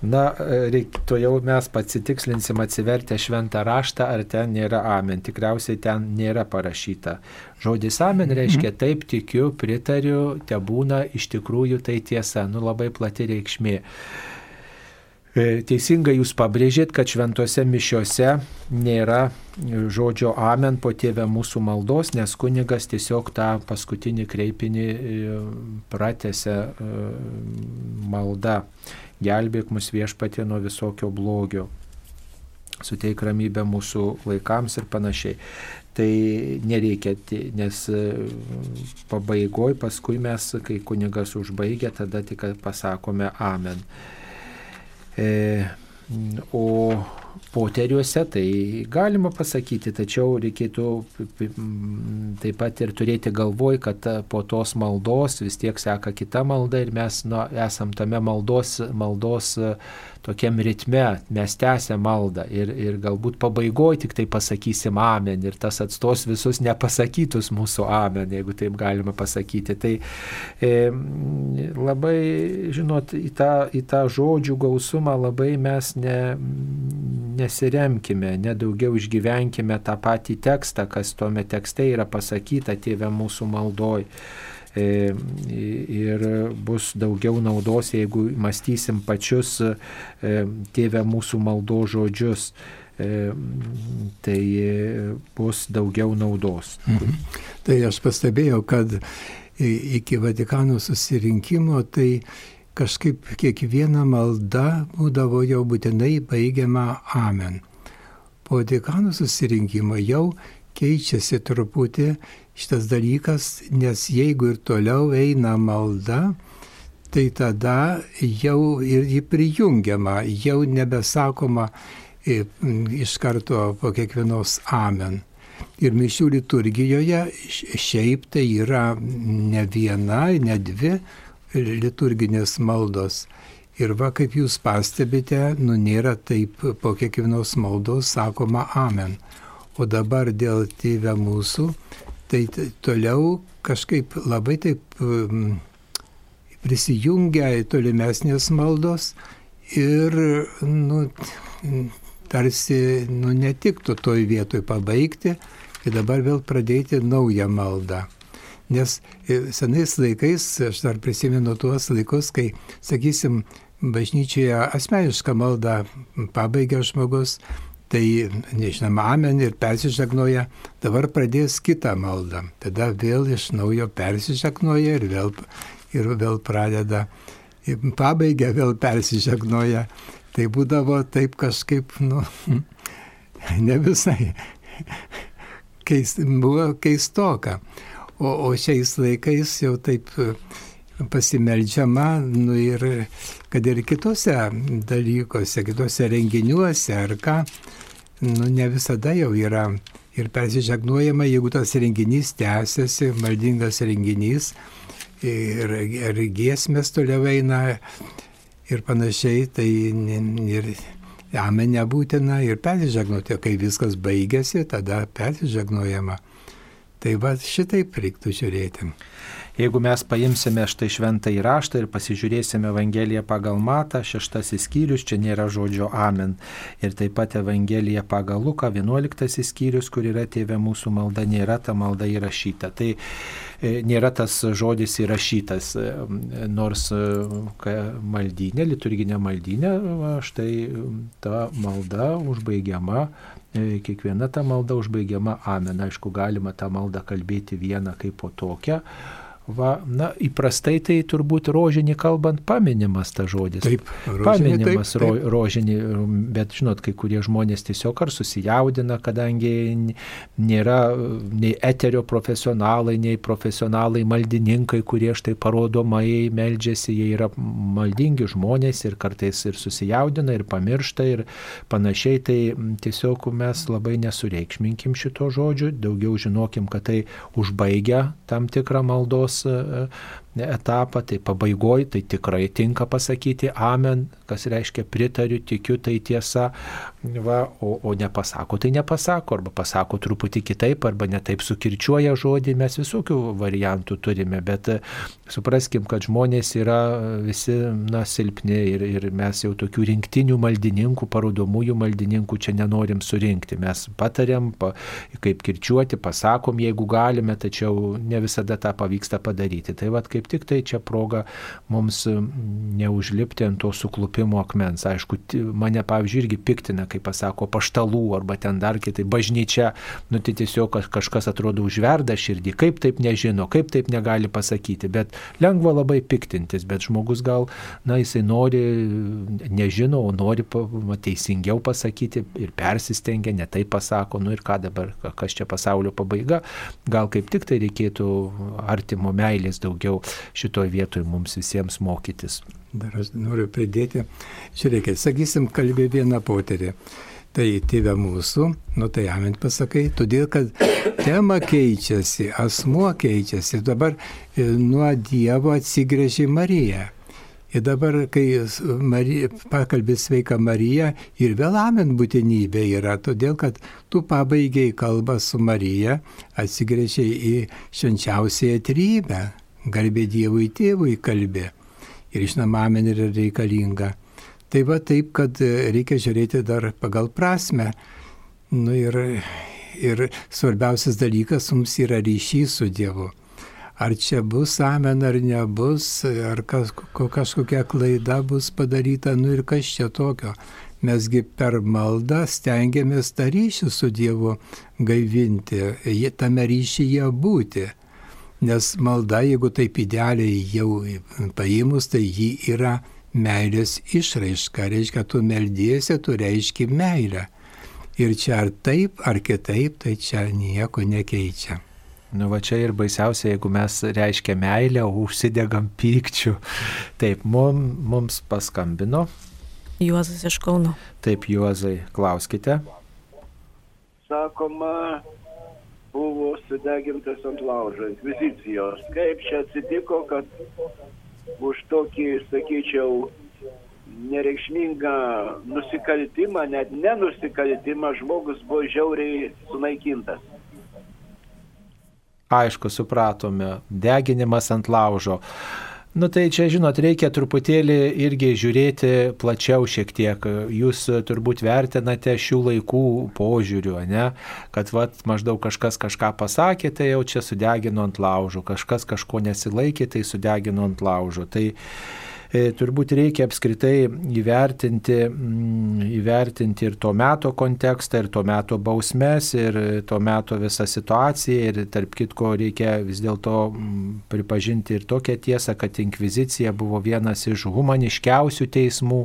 Na, reiktų jau mes pasitikslinsim atsivertę šventą raštą, ar ten nėra amen. Tikriausiai ten nėra parašyta. Žodis amen reiškia mhm. taip tikiu, pritariu, te būna, iš tikrųjų tai tiesa, nu labai plati reikšmė. E, teisingai jūs pabrėžėt, kad šventose mišiuose nėra žodžio amen po tėvę mūsų maldos, nes kunigas tiesiog tą paskutinį kreipinį e, pratęsia e, maldą gelbėk mus viešpatė nuo visokio blogio, suteik ramybę mūsų vaikams ir panašiai. Tai nereikia, nes e, pabaigoje paskui mes, kai kunigas užbaigia, tada tik pasakome amen. E, o poteriuose, tai galima pasakyti, tačiau reikėtų taip pat ir turėti galvoj, kad po tos maldos vis tiek seka kita malda ir mes nu, esam tame maldos, maldos tokiam ritme, mes tęsiam maldą ir, ir galbūt pabaigoje tik tai pasakysim amen ir tas atstos visus nepasakytus mūsų amen, jeigu taip galima pasakyti. Tai e, labai, žinot, į tą, į tą žodžių gausumą labai mes ne, nesiremkime, nedaugiau išgyvenkime tą patį tekstą, kas tuome tekste yra pasakyta tėvė mūsų maldoj. E, ir bus daugiau naudos, jeigu mąstysim pačius e, tėvę mūsų maldo žodžius e, tai bus daugiau naudos. Mhm. Tai aš pastebėjau, kad iki Vatikano susirinkimo tai kažkaip kiekviena malda būdavo jau būtinai baigiama Amen. Po Vatikano susirinkimo jau keičiasi truputį šitas dalykas, nes jeigu ir toliau eina malda, tai tada jau ir jį prijungiama, jau nebesakoma iš karto po kiekvienos amen. Ir mišių liturgijoje šiaip tai yra ne viena, ne dvi liturginės maldos. Ir va, kaip jūs pastebite, nu nėra taip po kiekvienos maldos sakoma amen. O dabar dėl tėvę mūsų, tai toliau kažkaip labai taip prisijungia į tolimesnės maldos ir nu, tarsi nu, netiktų toj vietoj pabaigti ir dabar vėl pradėti naują maldą. Nes e, senais laikais, aš dar prisimenu tuos laikus, kai, sakysim, bažnyčioje asmenišką maldą pabaigia žmogus, tai nežinoma, amen ir persižegnoja, dabar pradės kitą maldą. Tada vėl iš naujo persižegnoja ir vėl, ir vėl pradeda, pabaigia vėl persižegnoja. Tai būdavo taip kažkaip, nu, ne visai. Keist, buvo keistoka. O, o šiais laikais jau taip pasimeldžiama, nu ir kad ir kitose dalykuose, kitose renginiuose ar ką, nu, ne visada jau yra ir persižegnuojama, jeigu tas renginys tęsiasi, maldingas renginys ir, ir giesmės toliau eina ir panašiai, tai ir amen nebūtina ir persižegnuoti, kai viskas baigėsi, tada persižegnuojama. Tai va šitaip reiktų žiūrėti. Jeigu mes paimsime štai šventą įraštą ir pasižiūrėsime Evangeliją pagal Matą, šeštasis skyrius, čia nėra žodžio Amen. Ir taip pat Evangelija pagal Luką, vienuoliktasis skyrius, kur yra tėvė mūsų malda, nėra ta malda įrašyta. Tai e, nėra tas žodis įrašytas, e, nors e, maldynė, liturginė maldynė, štai ta malda užbaigiama kiekviena ta malda užbaigiama amen. Aišku, galima tą maldą kalbėti vieną kaip po tokią, Va, na, įprastai tai turbūt rožinį kalbant paminimas ta žodis. Taip, rožinį, paminimas taip, taip. rožinį, bet žinot, kai kurie žmonės tiesiog ar susijaudina, kadangi nėra nei eterio profesionalai, nei profesionalai maldininkai, kurie štai parodomai meldžiasi, jie yra maldingi žmonės ir kartais ir susijaudina, ir pamiršta, ir panašiai. Tai tiesiog mes labai nesureikšminkim šito žodžio, daugiau žinokim, kad tai užbaigia tam tikrą maldos uh, etapą, tai pabaigoje tai tikrai tinka pasakyti amen, kas reiškia pritariu, tikiu, tai tiesa, va, o, o nepasako, tai nepasako, arba pasako truputį kitaip, arba netaip sukirčiuoja žodį, mes visokių variantų turime, bet e, supraskim, kad žmonės yra visi, na, silpni ir, ir mes jau tokių rinktinių maldininkų, parodomųjų maldininkų čia nenorim surinkti. Mes patariam, pa, kaip kirčiuoti, pasakom, jeigu galime, tačiau ne visada tą pavyksta padaryti. Tai vad, kaip tik tai čia proga mums neužlipti ant to suklupimo akmens. Aišku, mane, pavyzdžiui, irgi piktina, kai pasako paštalų arba ten dar kitai bažnyčia, nu tai tiesiog kažkas atrodo užverda širdį, kaip taip nežino, kaip taip negali pasakyti, bet lengva labai piktintis, bet žmogus gal, na, jisai nori, nežino, o nori teisingiau pasakyti ir persistengia, netai pasako, nu ir ką dabar, kas čia pasaulio pabaiga, gal kaip tik tai reikėtų artimo meilės daugiau šitoje vietoje mums visiems mokytis. Dar aš noriu pridėti, žiūrėkit, sakysim, kalbė viena poterė. Tai tėvė mūsų, nu tai amen pasakai, todėl kad tema keičiasi, asmuo keičiasi. Dabar e, nuo Dievo atsigrėžė Marija. Ir dabar, kai Marija, pakalbė sveika Marija, ir vėl amen būtinybė yra, todėl kad tu pabaigiai kalbą su Marija, atsigrėžiai į švenčiausiąją trybę, garbė Dievui tėvui kalbė. Ir žinoma, amen yra reikalinga. Tai va taip, kad reikia žiūrėti dar pagal prasme. Nu, ir, ir svarbiausias dalykas mums yra ryšys su Dievu. Ar čia bus amen ar nebus, ar kas, kažkokia klaida bus padaryta, nu ir kas čia tokio. Mesgi per maldą stengiamės tą ryšį su Dievu gaivinti, tame ryšyje būti. Nes malda, jeigu taip idealiai jau paėmus, tai ji yra meilės išraiška. Reiškia, tu meldiesi, tu reiški meilę. Ir čia ar taip, ar kitaip, tai čia nieko nekeičia. Nu va čia ir baisiausia, jeigu mes reiškia meilę, užsidegam pykčių. Taip, mum, mums paskambino. Juozas iš Kauno. Taip, Juozai, klauskite. Sakoma, buvo sudegintas ant laužo inkvizicijos. Kaip čia atsitiko, kad už tokį, sakyčiau, nereikšmingą nusikaltimą, net nenusikaltimą, žmogus buvo žiauriai sunaikintas. Aišku, supratome. Deginimas ant laužo. Nu tai čia, žinot, reikia truputėlį irgi žiūrėti plačiau šiek tiek. Jūs turbūt vertinate šių laikų požiūrių, ne? kad vat, maždaug kažkas kažką pasakė, tai jau čia sudegino ant laužo, kažkas kažko nesilaikė, tai sudegino ant laužo. Tai E, turbūt reikia apskritai įvertinti, mm, įvertinti ir to meto kontekstą, ir to meto bausmes, ir to meto visą situaciją. Ir tarp kitko reikia vis dėlto mm, pripažinti ir tokią tiesą, kad inkvizicija buvo vienas iš humaniškiausių teismų,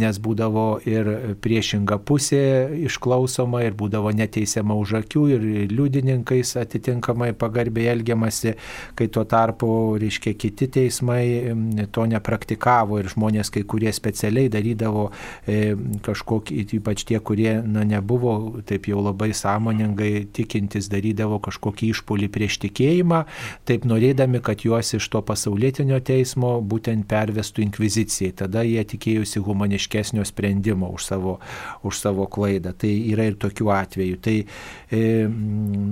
nes būdavo ir priešinga pusė išklausoma, ir būdavo neteisiama už akių, ir liudininkais atitinkamai pagarbiai elgiamasi, kai tuo tarpu, reiškia, kiti teismai mm, to nepraktikavo kritikavo ir žmonės kai kurie specialiai darydavo e, kažkokį, ypač tie, kurie na, nebuvo taip jau labai sąmoningai tikintis, darydavo kažkokį išpolį prieš tikėjimą, taip norėdami, kad juos iš to pasaulietinio teismo būtent pervestų inkvizicijai. Tada jie tikėjusi humaniškesnio sprendimo už savo, už savo klaidą. Tai yra ir tokių atvejų. Tai, e,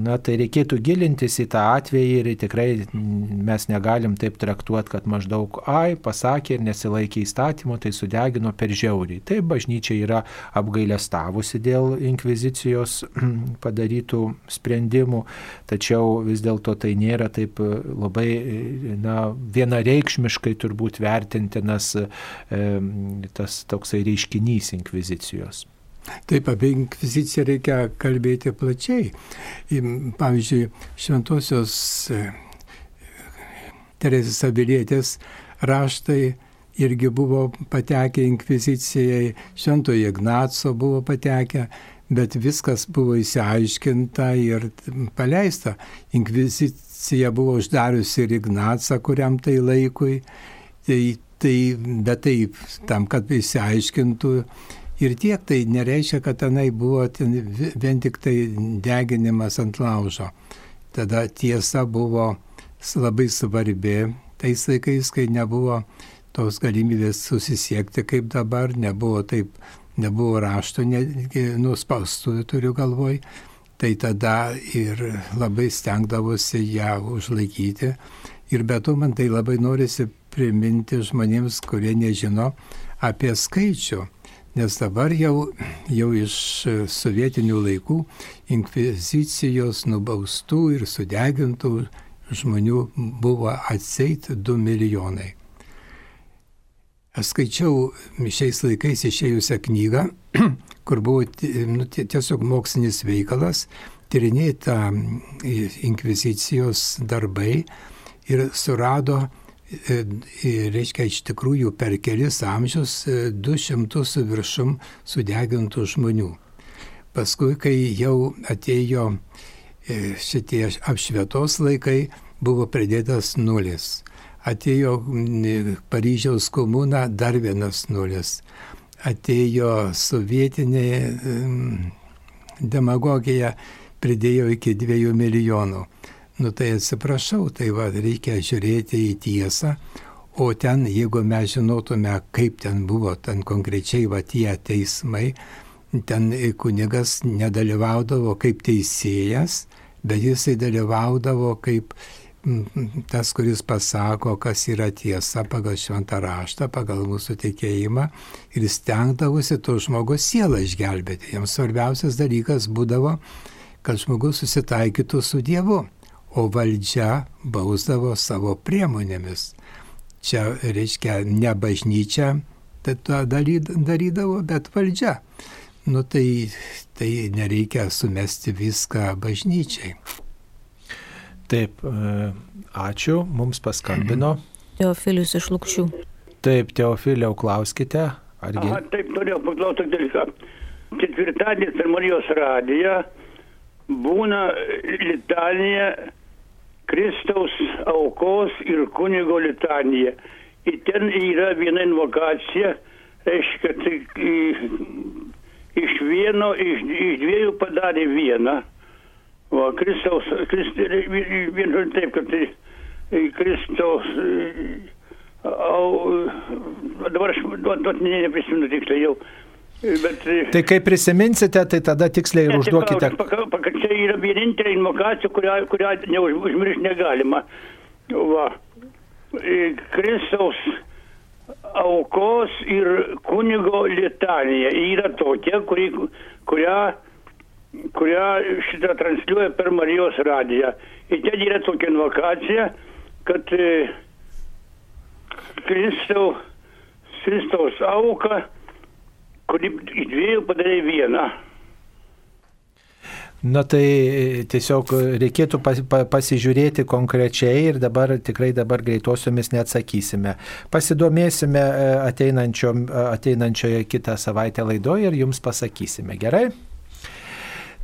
na, tai reikėtų gilintis į tą atvejį ir tikrai mes negalim taip traktuoti, kad maždaug, ai, pasakė ir nesilaikė įstatymo, tai sudegino per žiauriai. Taip bažnyčia yra apgailestavusi dėl inkvizicijos padarytų sprendimų, tačiau vis dėlto tai nėra taip labai na, vienareikšmiškai turbūt vertintinas e, tas toksai reiškinys inkvizicijos. Taip, apie inkviziciją reikia kalbėti plačiai. Pavyzdžiui, šventosios e, Teresės Abilietės raštai irgi buvo patekę inkvizicijai, Šventojo Ignaco buvo patekę, bet viskas buvo įsiaiškinta ir paleista. Inkvizicija buvo uždariusi ir Ignacą kuriam tai laikui, tai, tai, bet taip, tam, kad įsiaiškintų. Ir tiek tai nereiškia, kad tenai buvo ten vien tik tai deginimas ant laužo. Tada tiesa buvo labai svarbi tais laikais, kai nebuvo tos galimybės susisiekti kaip dabar, nebuvo taip, nebuvo rašto, nuspaustų turiu galvoj, tai tada ir labai stengdavosi ją užlaikyti. Ir be to man tai labai norisi priminti žmonėms, kurie nežino apie skaičių. Nes dabar jau, jau iš sovietinių laikų inkvizicijos nubaustų ir sudegintų žmonių buvo atseit 2 milijonai. Aš skaičiau šiais laikais išėjusią knygą, kur buvo nu, tiesiog mokslinis veikalas, tyrinėta inkvizicijos darbai ir surado, e, reiškia, iš tikrųjų per kelis amžius 200 e, su viršum sudegintų žmonių. Paskui, kai jau atėjo e, šitie apšvietos laikai, buvo pridėtas nulis atėjo Paryžiaus komuna dar vienas nulis. atėjo sovietinė demagogija, pridėjo iki dviejų milijonų. Nu tai atsiprašau, tai va, reikia žiūrėti į tiesą, o ten, jeigu mes žinotume, kaip ten buvo, ten konkrečiai va tie teismai, ten kunigas nedalyvaudavo kaip teisėjas, bet jisai dalyvaudavo kaip tas, kuris pasako, kas yra tiesa pagal šventą raštą, pagal mūsų tikėjimą ir stengdavosi to žmogaus sielą išgelbėti. Jiems svarbiausias dalykas būdavo, kad žmogus susitaikytų su Dievu, o valdžia bausdavo savo priemonėmis. Čia reiškia ne bažnyčia tai tą darydavo, bet valdžia. Nu tai, tai nereikia sumesti viską bažnyčiai. Taip, e, ačiū, mums paskambino. Teofilius iš Lukščių. Taip, Teofiliau, klauskite. Argi... Aha, taip, norėjau paklausyti dalyką. Ketvirtadienį per Marijos radiją būna litanija Kristaus aukos ir kunigo litanija. Ir ten yra viena invokacija, reiškia, tai iš vieno, iš, iš dviejų padarė vieną. Va, Kristaus, Kristi, vien žodžiu taip, kad tai e, Kristaus, e, au, dabar aš ne, neprisimenu tiksliai jau. E, bet, tai kai prisiminsite, tai tada tiksliai ir užduokite. Kad čia yra vienintelė invokacija, kurią, kurią neužmiršti negalima. Va. Kristaus aukos ir kunigo litanija yra tokia, kuri, kurią kurią šitą transliuoja per Marijos radiją. Ir ten yra tokia invokacija, kad e, Kristau, Kristaus auka, kuri iš dviejų padarė vieną. Na tai tiesiog reikėtų pas, pa, pasižiūrėti konkrečiai ir dabar tikrai dabar greitosiomis neatsakysime. Pasidomėsime e, ateinančioje kitą savaitę laidoje ir jums pasakysime. Gerai?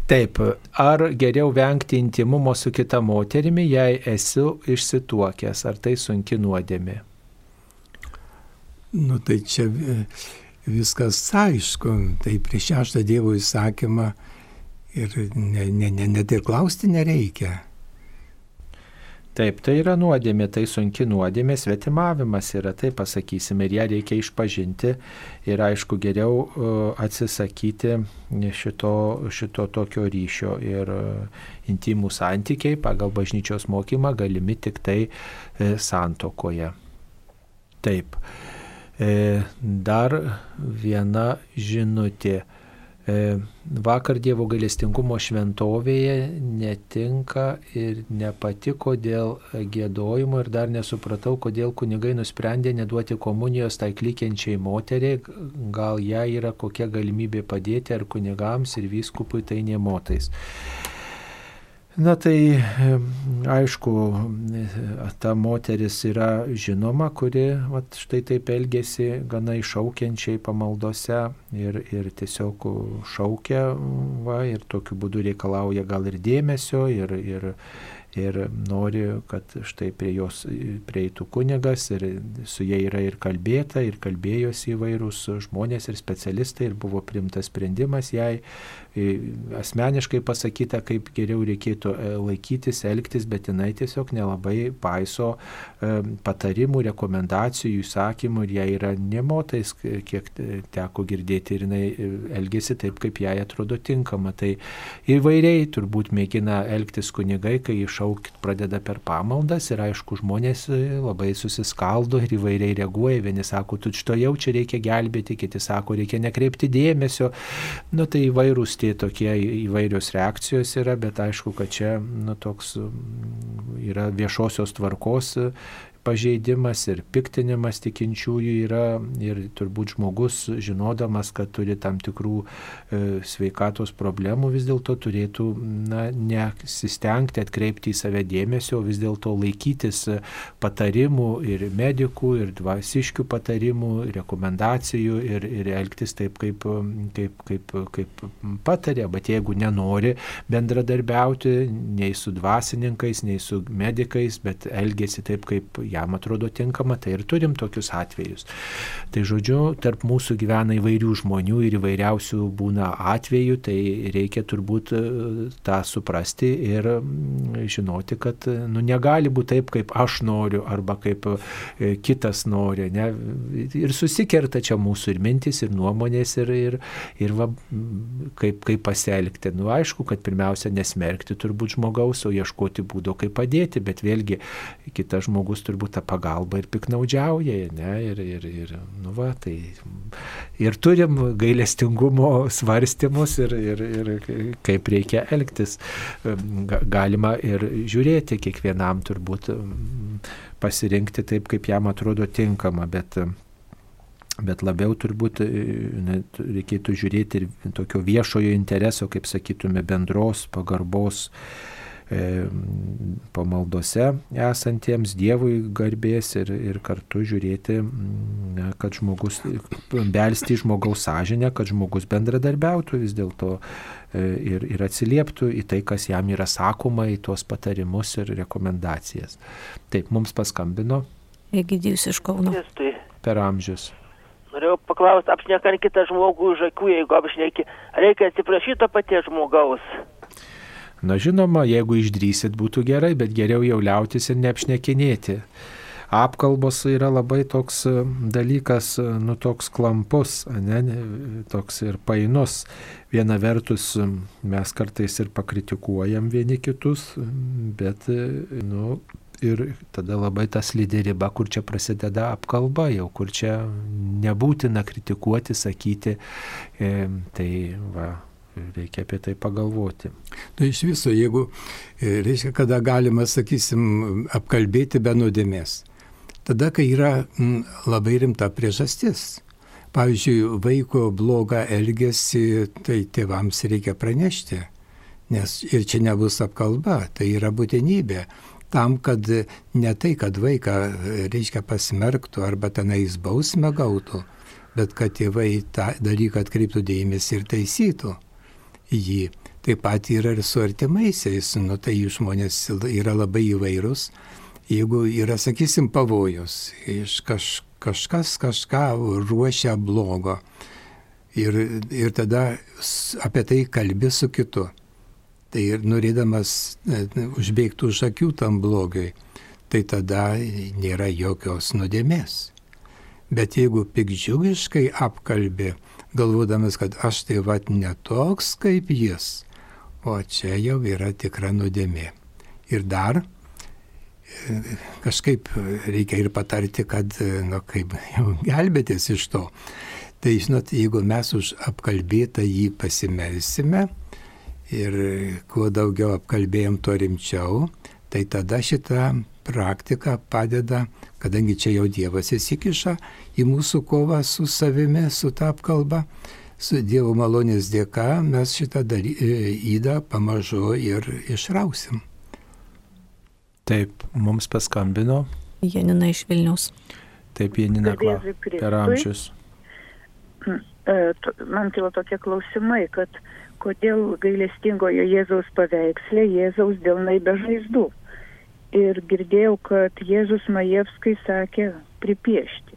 Taip, ar geriau vengti intimumo su kita moterimi, jei esi išsituokęs, ar tai sunki nuodėmė? Nu tai čia viskas aišku, tai prieš šeštą Dievo įsakymą ir net ne, ne, ne ir klausti nereikia. Taip, tai yra nuodėmė, tai sunki nuodėmė, svetimavimas yra, tai pasakysime, ir ją reikia išpažinti ir aišku geriau e, atsisakyti šito, šito tokio ryšio ir e, intimų santykiai pagal bažnyčios mokymą galimi tik tai e, santokoje. Taip, dar viena žinutė vakar Dievo gailestingumo šventovėje netinka ir nepatiko dėl gėdojimo ir dar nesupratau, kodėl kunigai nusprendė neduoti komunijos tai klikiančiai moteriai, gal ją yra kokia galimybė padėti ar kunigams ir vyskupui tai nemotais. Na tai aišku, ta moteris yra žinoma, kuri vat, štai taip elgesi gana iššaukiančiai pamaldose ir, ir tiesiog šaukia va, ir tokiu būdu reikalauja gal ir dėmesio ir, ir, ir nori, kad štai prie jos prieitų kunigas ir su jie yra ir kalbėta, ir kalbėjosi įvairūs žmonės ir specialistai ir buvo primtas sprendimas jai asmeniškai pasakyta, kaip geriau reikėtų e, laikytis, elgtis, bet jinai tiesiog nelabai paiso e, patarimų, rekomendacijų, įsakymų ir jai yra nemotais, kiek teko girdėti ir jinai e, elgesi taip, kaip jai atrodo tinkama. Tai įvairiai turbūt mėgina elgtis kunigai, kai išauga šaukti pradeda per pamaldas ir aišku, žmonės e, labai susiskaldo ir įvairiai reaguoja. Vieni sako, tu šito jau čia reikia gelbėti, kiti sako, reikia nekreipti dėmesio. Nu tai įvairūs tie tokie įvairios reakcijos yra, bet aišku, kad čia nu, toks yra viešosios tvarkos pažeidimas ir piktinimas tikinčiųjų yra ir turbūt žmogus, žinodamas, kad turi tam tikrų e, sveikatos problemų, vis dėlto turėtų na, nesistengti atkreipti į save dėmesio, vis dėlto laikytis patarimų ir medikų, ir dvasiškių patarimų, rekomendacijų ir, ir elgtis taip, kaip, kaip, kaip, kaip patarė, bet jeigu nenori bendradarbiauti nei su dvasininkais, nei su medikais, bet elgesi taip, kaip jam atrodo tinkama, tai ir turim tokius atvejus. Tai žodžiu, tarp mūsų gyvena įvairių žmonių ir įvairiausių būna atvejų, tai reikia turbūt e, tą suprasti ir žinoti, kad nu, negali būti taip, kaip aš noriu arba kaip e, kitas nori. Ne? Ir susikerta čia mūsų ir mintis, ir nuomonės, ir, ir, ir va, kaip, kaip pasielgti. Nu, aišku, kad pirmiausia nesmerkti turbūt žmogaus, o ieškoti būdo, kaip padėti, bet vėlgi kitas žmogus turbūt tą pagalbą ir piknaudžiauja. Ne? Ir, ir, ir, nu, va, tai, ir turim gailestingumo svarstymus ir, ir, ir kaip reikia elgtis. Galima ir žiūrėti kiekvienam turbūt pasirinkti taip, kaip jam atrodo tinkama, bet Bet labiau turbūt ne, reikėtų žiūrėti ir tokio viešojo intereso, kaip sakytume, bendros pagarbos e, pamaldose esantiems Dievui garbės ir, ir kartu žiūrėti, ne, kad žmogus, belsti žmogaus sąžinę, kad žmogus bendradarbiautų vis dėlto e, ir, ir atsilieptų į tai, kas jam yra sakoma, į tuos patarimus ir rekomendacijas. Taip, mums paskambino. Egidijus iš Kauno. Per amžius. Norėjau paklausti, apšnekant kitą žmogų už akių, jeigu apšneki, reikia atsiprašyti to paties žmogaus. Na žinoma, jeigu išdrysit būtų gerai, bet geriau jau liautis ir neapšnekinėti. Apkalbos yra labai toks e, dalykas, e, nu toks klampus, ne, toks ir painus. Viena vertus mes kartais ir pakritikuojam vieni kitus, bet, e, nu, ir tada labai tas lydi riba, kur čia prasideda apkalba, jau kur čia nebūtina kritikuoti, sakyti. E, tai va, reikia apie tai pagalvoti. Tai iš viso, jeigu, e, reiškia, kada galima, sakysim, apkalbėti be nuodėmės. Tada, kai yra m, labai rimta priežastis. Pavyzdžiui, vaiko blogą elgesį, tai tėvams reikia pranešti, nes ir čia nebus apkalba, tai yra būtinybė tam, kad ne tai, kad vaiką, reiškia, pasmerktų arba tenais bausmę gautų, bet kad tėvai tą dalyką atkreiptų dėmesį ir taisytų jį. Taip pat yra ir su artimaisiais, nu tai jų žmonės yra labai įvairūs. Jeigu yra, sakysim, pavojus, iš kaž, kažkas kažką ruošia blogo ir, ir tada apie tai kalbi su kitu tai ir norėdamas e, užbėgti už akių tam blogiui, tai tada nėra jokios nuodėmės. Bet jeigu pikdžiugiškai apkalbė, galvodamas, kad aš tai vad netoks kaip jis, o čia jau yra tikra nuodėmė. Ir dar e, kažkaip reikia ir patarti, kad, e, nu, kaip jau gelbėtis iš to. Tai žinot, jeigu mes už apkalbėtą jį pasimelsime, ir kuo daugiau apkalbėjom, tuo rimčiau, tai tada šita praktika padeda, kadangi čia jau Dievas įsikiša į mūsų kovą su savimi, su ta apkalba, su Dievo malonės dėka mes šitą daly, e, įdą pamažu ir išrausim. Taip, mums paskambino. Janina iš Vilnius. Taip, Janina Kla. Per amžius. E, man kilo tokie klausimai, kad kodėl gailestingojo Jėzaus paveikslė Jėzaus delnai be žaizdų. Ir girdėjau, kad Jėzus Majevskai sakė pripiešti.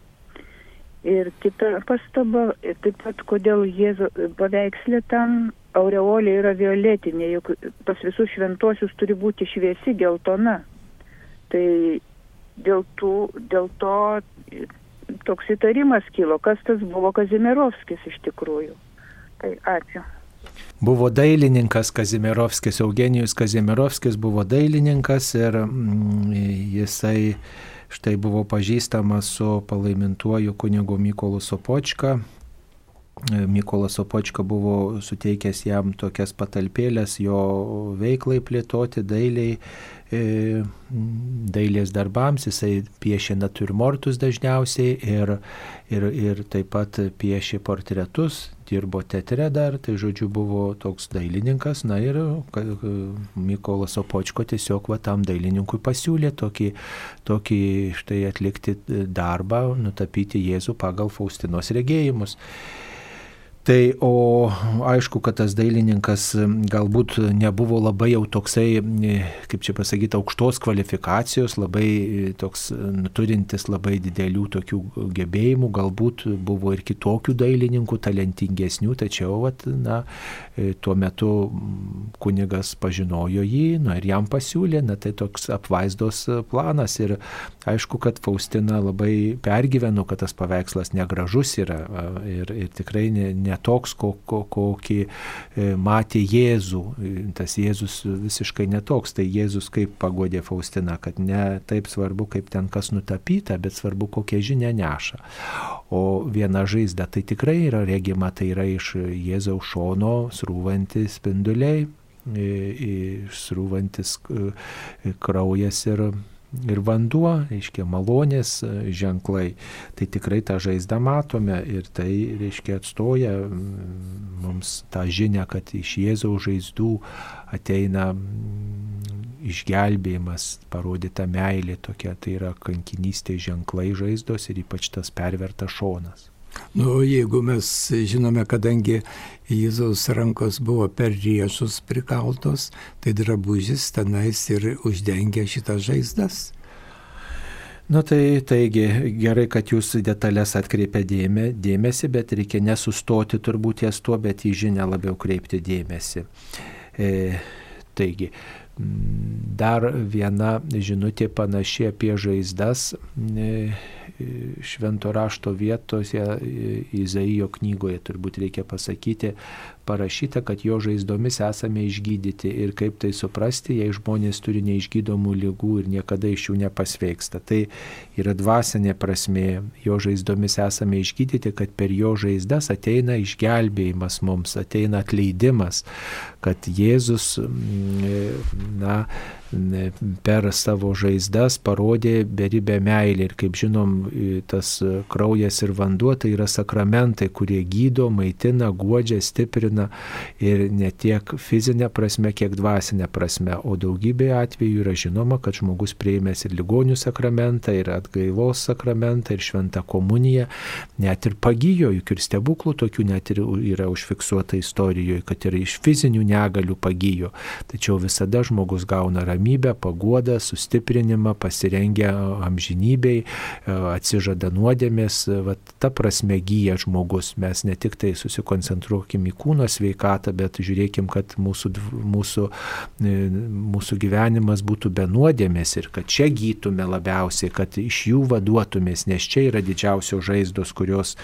Ir kita pastaba, taip pat kodėl Jėzo paveikslė tam aureolė yra violetinė, juk pas visus šventosius turi būti šviesi geltona. Tai dėl, tų, dėl to toks įtarimas kilo, kas tas buvo Kazimirovskis iš tikrųjų. Tai ačiū buvo dailininkas Kazimirovskis, Eugenijus Kazimirovskis buvo dailininkas ir mm, jisai štai buvo pažįstamas su palaimintuoju kunigu Mykolu Sopočka. Mykolas Sopočka buvo suteikęs jam tokias patalpėlės jo veiklai plėtoti dailiai E, dailės darbams, jisai piešė natūrmortus dažniausiai ir, ir, ir taip pat piešė portretus, dirbo teatre dar, tai žodžiu buvo toks dailininkas, na ir Mykolas Opočko tiesiog va tam dailininkui pasiūlė tokį, tokį štai atlikti darbą, nutapyti Jėzų pagal Faustinos regėjimus. Tai o aišku, kad tas dailininkas galbūt nebuvo labai jau toksai, kaip čia pasakyti, aukštos kvalifikacijos, labai toks turintis labai didelių tokių gebėjimų, galbūt buvo ir kitokių dailininkų, talentingesnių, tačiau, vat, na, tuo metu kunigas pažinojo jį, na ir jam pasiūlė, na tai toks apvaizdos planas. Ir aišku, kad Faustina labai pergyveno, kad tas paveikslas negražus yra ir, ir tikrai ne, netoks, kokį ko, e, matė Jėzų. Tas Jėzus visiškai netoks. Tai Jėzus kaip pagodė Faustina, kad ne taip svarbu, kaip ten kas nutapyta, bet svarbu, kokią žinią neša. O viena žaizda tai tikrai yra regima, tai yra iš Jėzaus šono srūvantis spinduliai, srūvantis e, kraujas ir ir vanduo, reiškia malonės e, ženklai, tai tikrai tą žaizdą matome ir tai, reiškia, atstoja mums tą žinę, kad iš Jėzaus žaizdų ateina išgelbėjimas, parodyta meilė tokia, tai yra kankinystės ženklai žaizdos ir ypač tas pervertas šonas. Nu, jeigu mes žinome, kadangi Jėzaus rankos buvo per riešus prikaltos, tai drabužis tenais ir uždengia šitas žaizdas. Nu tai taigi gerai, kad jūs detalės atkreipia dėmė, dėmesį, bet reikia nesustoti turbūt ties tuo, bet į žinę labiau kreipti dėmesį. E, taigi, dar viena žinutė panaši apie žaizdas. E, švento rašto vietose Izaijo knygoje turbūt reikia pasakyti, parašyta, kad jo žaizdomis esame išgydyti ir kaip tai suprasti, jei žmonės turi neišgydomų lygų ir niekada iš jų nepasveiksta. Tai yra dvasinė prasme, jo žaizdomis esame išgydyti, kad per jo žaizdas ateina išgelbėjimas mums, ateina atleidimas, kad Jėzus, na, per savo žaizdas parodė beribę meilę. Ir kaip žinom, tas kraujas ir vanduo tai yra sakramentai, kurie gydo, maitina, guodžia, stiprina ir ne tiek fizinė prasme, kiek dvasinė prasme. O daugybė atvejų yra žinoma, kad žmogus prieimęs ir ligonių sakramentą, ir atgailos sakramentą, ir šventą komuniją, net ir pagyjo, juk ir stebuklų tokių net ir yra užfiksuota istorijoje, kad ir iš fizinių negalių pagyjo. Tačiau visada žmogus gauna ramybę ramybę, paguodą, sustiprinimą, pasirengia amžinybei, atsižada nuodėmės, va, ta prasme gyja žmogus. Mes ne tik tai susikoncentruokim į kūno sveikatą, bet žiūrėkim, kad mūsų, mūsų, e, mūsų gyvenimas būtų be nuodėmės ir kad čia gytume labiausiai, kad iš jų vaduotumės, nes čia yra didžiausios žaizdos, kurios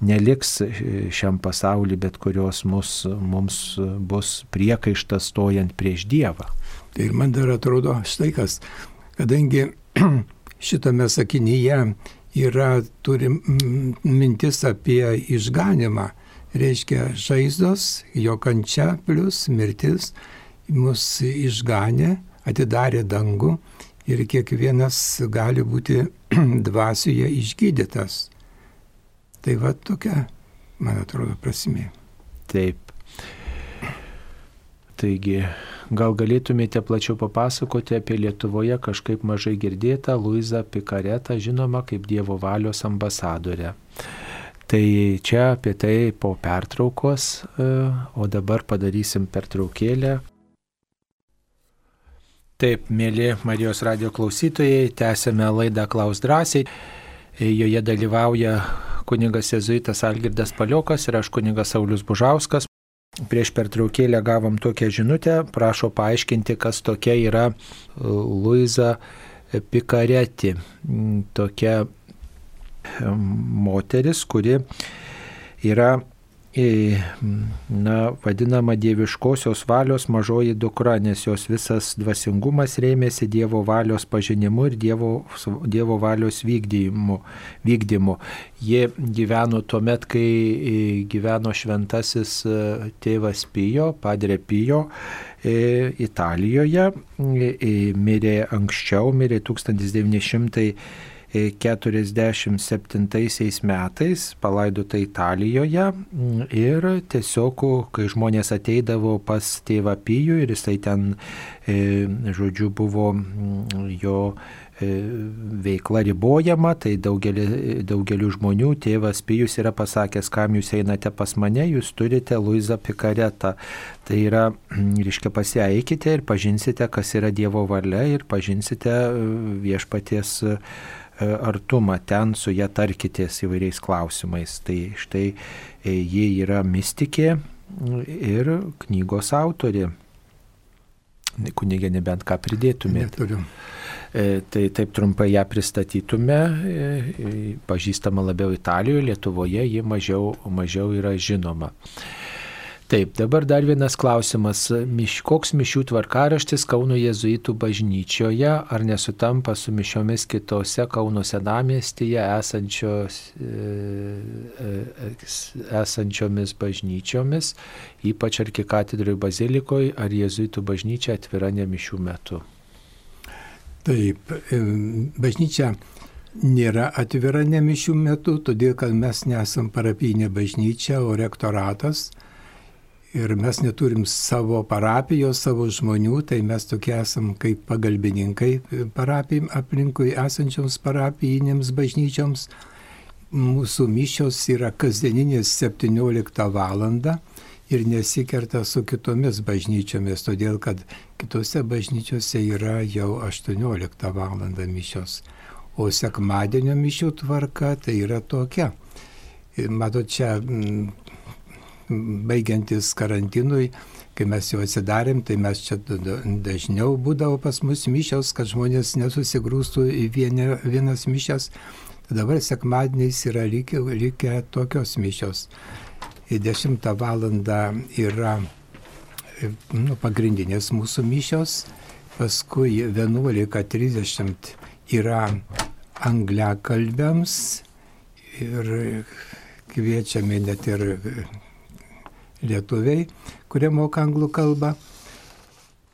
neliks e, šiam pasauliu, bet kurios mus, mums bus priekaištas stojant prieš Dievą. Tai man dar atrodo štai kas, kadangi šitame sakinyje yra, turi mintis apie išganimą, reiškia žaizdos, jo kančia plus mirtis mus išganė, atidarė dangų ir kiekvienas gali būti dvasioje išgydytas. Tai va tokia, man atrodo, prasmė. Taip. Taigi, Gal galėtumėte plačiau papasakoti apie Lietuvoje kažkaip mažai girdėtą Luizą Pikaretą, žinoma kaip Dievo valios ambasadorę. Tai čia apie tai po pertraukos, e, o dabar padarysim pertraukėlę. Taip, mėly Marijos radio klausytojai, tęsėme laidą Klaus drąsiai. E, joje dalyvauja kunigas Jezuitas Algirdas Paliokas ir aš kunigas Saulis Bužauskas. Prieš pertraukėlę gavom tokią žinutę, prašo paaiškinti, kas tokia yra Luiza Pikareti. Tokia moteris, kuri yra na, vadinama dieviškosios valios mažoji dukra, nes jos visas dvasingumas rėmėsi Dievo valios pažinimu ir Dievo, dievo valios vykdymu, vykdymu. Jie gyveno tuo met, kai gyveno šventasis e, tėvas Pijo, padre Pijo. E, Italijoje mirė anksčiau, mirė 1900 47 metais, palaidota Italijoje mm, ir tiesiog, kai žmonės ateidavo pas tėvą Pijų ir jisai ten, e, žodžiu, buvo mm, jo e, veikla ribojama, tai daugelį, daugeliu žmonių tėvas Pijus yra pasakęs, kam jūs einate pas mane, jūs turite Luizą Pikaretą. Tai yra, mm, reiškia, pasieikite ir pažinsite, kas yra Dievo valia ir pažinsite viešpaties E, artumą, ten su ją tarkitės įvairiais klausimais. Tai štai e, ji yra mystikė ir knygos autorė. Kunigė nebent ką pridėtumėte. Neturiu. E, tai taip trumpai ją pristatytume, pažįstama labiau Italijoje, Lietuvoje ji mažiau, mažiau yra žinoma. Taip, dabar dar vienas klausimas. Miš, koks mišių tvarkaraštis Kauno jėzuitų bažnyčioje, ar nesutampa su mišiomis kitose Kauno senamiestyje esančios, e, e, esančiomis bažnyčiomis, ypač arkikatedroje bazilikoje, ar jėzuitų bažnyčia atvira ne mišių metu? Taip, e, bažnyčia nėra atvira ne mišių metu, todėl kad mes nesam parapinė bažnyčia, o rektoratas ir mes neturim savo parapijos, savo žmonių, tai mes tokie esam kaip pagalbininkai parapijim aplinkui esančioms parapijinėms bažnyčioms. Mūsų mišios yra kasdieninės 17 val. ir nesikerta su kitomis bažnyčiomis, todėl kad kitose bažnyčiose yra jau 18 val. mišios. O sekmadienio mišių tvarka tai yra tokia. Matot, čia baigiantis karantinui, kai mes jau atsidarėm, tai mes čia dažniau būdavo pas mus mišios, kad žmonės nesusigrūstų į vienė, vienas mišias. Dabar sekmadieniais yra likę, likę tokios mišios. Į 10 val. yra nu, pagrindinės mūsų mišios, paskui 11.30 yra angliakalbėms ir kviečiami net ir lietuviai, kurie moka anglų kalbą.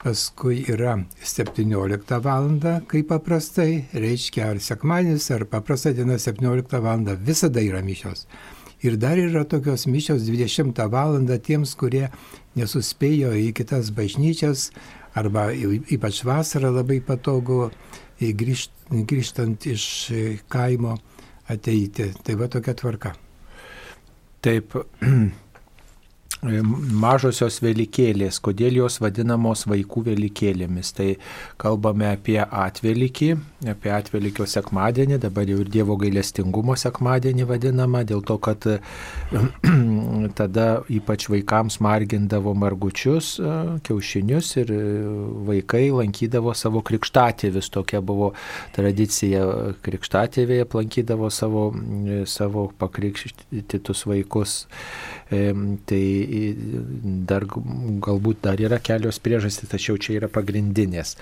Paskui yra 17 val. kaip paprastai, reiškia ar sekmanis, ar paprasta diena 17 val. visada yra mišios. Ir dar yra tokios mišios 20 val. tiems, kurie nesuspėjo į kitas bažnyčias, arba ypač vasarą labai patogu grįžt, grįžtant iš kaimo ateiti. Tai va tokia tvarka. Taip, mažosios velikėlės, kodėl jos vadinamos vaikų velikėlėmis. Tai kalbame apie atvelikį, apie atvelikio sekmadienį, dabar jau ir Dievo gailestingumo sekmadienį vadinama, dėl to, kad tada ypač vaikams margindavo margučius, e, kiaušinius ir vaikai lankydavo savo krikštatėvis. Tokia buvo tradicija krikštatėvėje, aplankydavo savo, savo pakrikštytus vaikus. Tai dar, galbūt dar yra kelios priežastys, tačiau čia yra pagrindinės.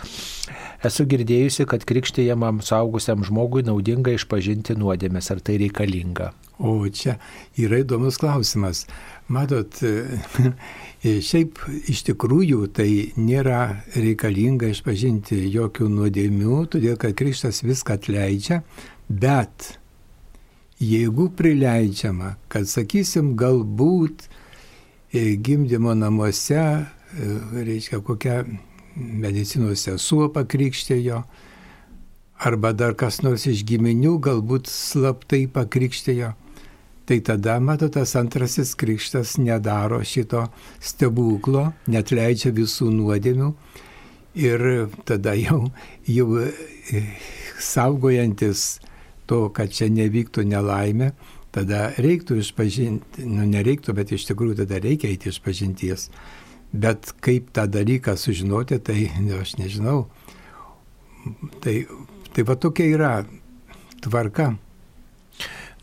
Esu girdėjusi, kad krikštėjamam saugusiam žmogui naudinga išpažinti nuodėmės. Ar tai reikalinga? O čia yra įdomus klausimas. Matot, šiaip iš tikrųjų tai nėra reikalinga išpažinti jokių nuodėmių, todėl kad Krikštas viską atleidžia, bet jeigu prileidžiama, kad sakysim, galbūt e, gimdymo namuose, e, reiškia, kokia medicinos sesuo pakrikštėjo, arba dar kas nors iš giminių galbūt slaptai pakrikštėjo, tai tada, matot, tas antrasis krikštas nedaro šito stebuklo, net leidžia visų nuodėmių ir tada jau, jau e, saugojantis to, kad čia nevyktų nelaimė, tada reiktų išpažinti, nu nereiktų, bet iš tikrųjų tada reikia eiti iš pažinties. Bet kaip tą dalyką sužinoti, tai ne, aš nežinau. Tai, tai va tokia yra tvarka.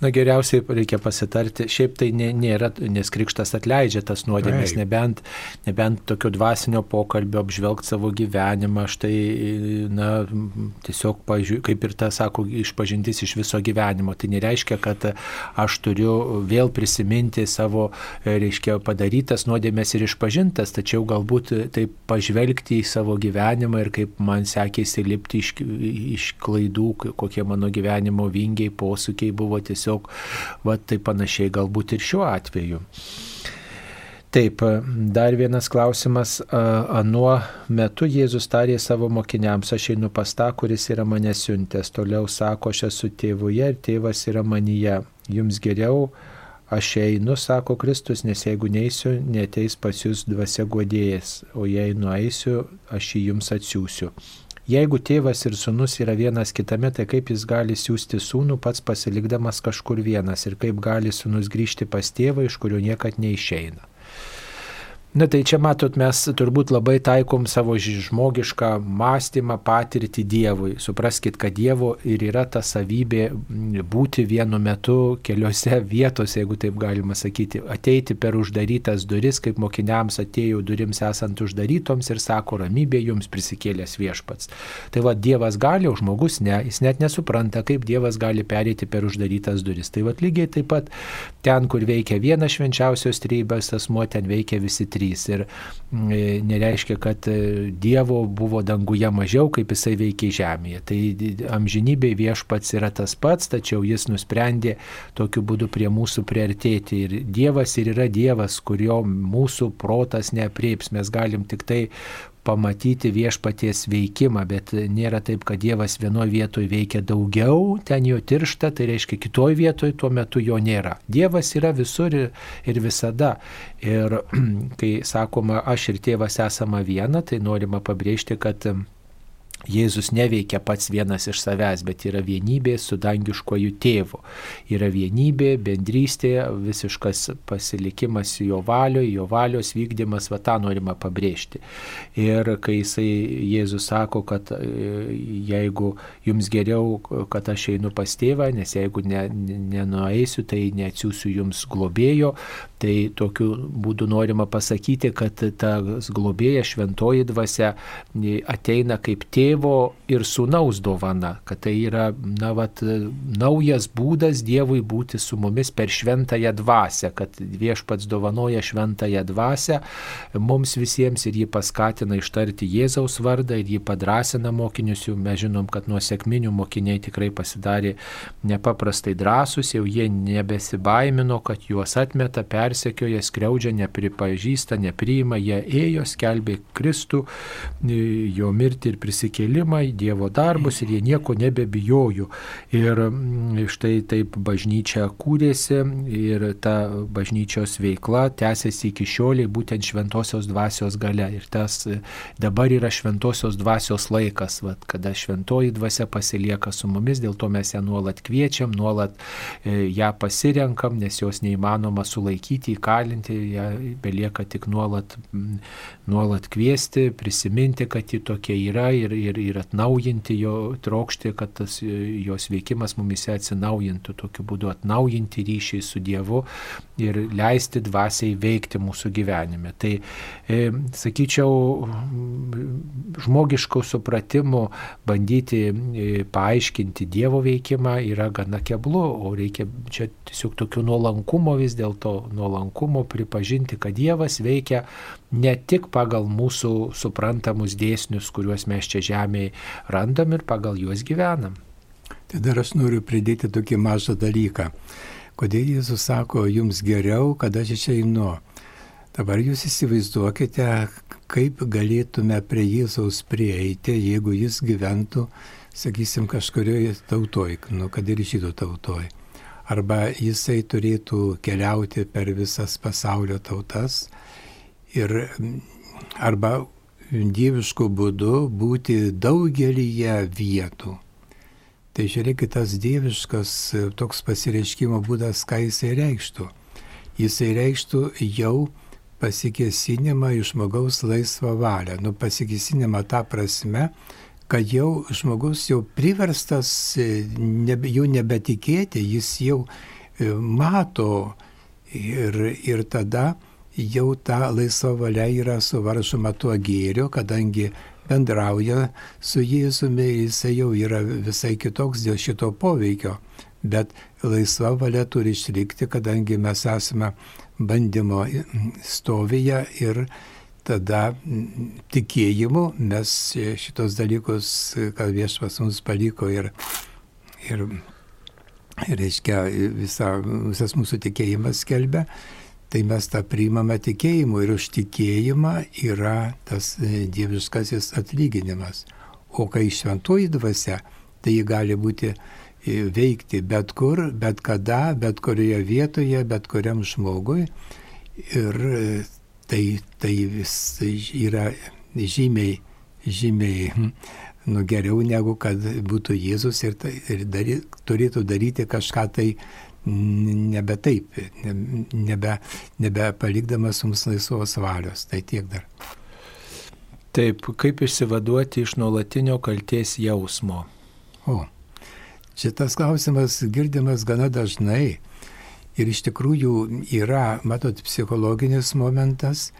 Na geriausiai reikia pasitarti, šiaip tai nė- nėra, nes krikštas atleidžia tas nuodėmės, Taip. nebent, nebent tokio dvasinio pokalbio apžvelgti savo gyvenimą, štai, na, tiesiog, pažiūrėjau, kaip ir ta, sako, išpažintis iš viso gyvenimo. Tai nereiškia, kad aš turiu vėl prisiminti savo, reiškia, padarytas nuodėmės ir išpažintas, tačiau galbūt taip pažvelgti į savo gyvenimą ir kaip man sekėsi lipti iš, iš klaidų, kokie mano gyvenimo vingiai, posūkiai buvo tiesiog, va tai panašiai galbūt ir šiuo atveju. Taip, dar vienas klausimas. Anuo metu Jėzus tarė savo mokiniams, aš einu pas tą, kuris yra mane siuntęs. Toliau sako, aš esu tėvuje ir tėvas yra manyje. Jums geriau, aš einu, sako Kristus, nes jeigu neįsiu, neteis pas jūs dvasia godėjas, o jei nueisiu, aš jį jums atsiųsiu. Jeigu tėvas ir sunus yra vienas kitame, tai kaip jis gali siūsti sūnų pats pasilikdamas kažkur vienas ir kaip gali sunus grįžti pas tėvą, iš kurio niekad neišeina. Na tai čia matot, mes turbūt labai taikom savo žmogišką mąstymą, patirtį Dievui. Supraskite, kad Dievo ir yra ta savybė būti vienu metu keliose vietose, jeigu taip galima sakyti, ateiti per uždarytas duris, kaip mokiniams atėjo durims esant uždarytoms ir sako, ramybė jums prisikėlęs viešpats. Tai va, Dievas gali, o žmogus ne, jis net nesupranta, kaip Dievas gali perėti per uždarytas duris. Tai va, lygiai taip pat ten, kur veikia vienas švenčiausios trybės asmo, ten veikia visi trys. Ir mm, e, nereiškia, kad e, Dievo buvo danguje mažiau, kaip jisai veikia žemėje. Tai amžinybėje viešpats yra tas pats, tačiau jis nusprendė tokiu būdu prie mūsų priartėti. Ir Dievas ir yra Dievas, kurio mūsų protas neapreips. Mes galim tik tai pamatyti viešpaties veikimą, bet nėra taip, kad Dievas vienoje vietoje veikia daugiau, ten jo tiršta, tai reiškia kitoje vietoje tuo metu jo nėra. Dievas yra visur ir, ir visada. Ir kai sakoma, aš ir tėvas esame viena, tai norima pabrėžti, kad Jėzus neveikia pats vienas iš savęs, bet yra vienybė su dangiškoju tėvu. Yra vienybė, bendrystė, visiškas pasilikimas jo valioje, jo valios vykdymas, va tą norima pabrėžti. Ir kai jisai Jėzus sako, kad e, jeigu jums geriau, kad aš einu pas tėvą, nes jeigu ne, ne- nenueisiu, tai neatsiųsiu jums globėjo, tai tokiu būdu norima pasakyti, kad tas globėja šventoji dvasia ateina kaip tėvo ir sūnaus dovana, kad tai yra, na, vat, naujas būdas Dievui būti su mumis per šventąją dvasę, kad viešpats dovanoja šventąją dvasę mums visiems ir jį paskatina ištarti Jėzaus vardą ir jį padrasina mokinius, jau mes žinom, kad nuo sėkminių mokiniai tikrai pasidarė nepaprastai drąsūs, jau jie nebesibaimino, kad juos atmeta, persekioja, skriaudžia, nepripažįsta, nepriima, jie ėjo, skelbė Kristų, jo mirtį ir prisikėlimą, Dievo darbus ir jie nieko nebebijojo. Ir mm, štai taip bažnyčia kūrėsi ir ta bažnyčios veikla tęsiasi iki šioliai būtent šventosios dvasios gale. Ir tas e, dabar yra šventosios dvasios laikas, vat, kada šventoji dvasia pasilieka su mumis, dėl to mes ją nuolat kviečiam, nuolat e, ją pasirenkam, nes jos neįmanoma sulaikyti, įkalinti, ją belieka tik nuolat, nuolat kviesti, prisiminti, kad ji tokia yra ir, ir, ir atnaujinti jo trokšti, kad tas e, jos veikimas mumise atsinaujintų, tokiu būdu atnaujinti ryšį su Dievu ir leisti dvasiai veikti mūsų gyvenime. Tai, e, sakyčiau, žmogiškų supratimų bandyti e, paaiškinti Dievo veikimą yra gana keblu, o reikia čia tiesiog tokių nuolankumo vis dėlto, nuolankumo pripažinti, kad Dievas veikia ne tik pagal mūsų suprantamus dėsnius, kuriuos mes čia žemėje randam ir pagal juos gyvenam. Tai dar aš noriu pridėti tokį mažą dalyką. Kodėl Jėzus sako, jums geriau, kad aš išeinu? Dabar jūs įsivaizduokite, kaip galėtume prie Jėzaus prieiti, jeigu jis gyventų, sakysim, kažkurioje tautoje, nu, kad ir žydų tautoje. Arba jisai turėtų keliauti per visas pasaulio tautas ir arba dieviškų būdų būti daugelyje vietų. Tai žiūrėkit, tas dieviškas e, toks pasireiškimo būdas, ką jisai reikštų. Jisai reikštų jau pasikesinimą iš žmogaus laisvą valią. Nu, pasikesinimą tą prasme, kad jau žmogus jau priverstas e, nebe, jau nebetikėti, jis jau e, mato ir, ir tada jau ta laisva valia yra suvaržoma tuo gėriu, kadangi bendrauja su Jėzumi, jisai jau yra visai kitoks dėl šito poveikio. Bet laisva valia turi išlikti, kadangi mes esame bandymo stovyje ir tada tikėjimu mes šitos dalykus, kad viešpas mums paliko ir, ir, reiškia, visa, visas mūsų tikėjimas skelbia, tai mes tą priimame tikėjimu ir už tikėjimą yra tas dieviškasis atlyginimas. O kai šventoji dvasia, tai ji gali būti veikti bet kur, bet kada, bet kurioje vietoje, bet kuriam žmogui. Ir tai, tai vis yra žymiai, žymiai nu, geriau negu kad būtų Jėzus ir, tai, ir dary, turėtų daryti kažką tai nebe taip, nebe, nebe palikdamas mums laisvos valios. Tai tiek dar. Taip, kaip išsivaduoti iš nuolatinio kalties jausmo? O. Šitas klausimas girdimas gana dažnai ir iš tikrųjų yra, matot, psichologinis momentas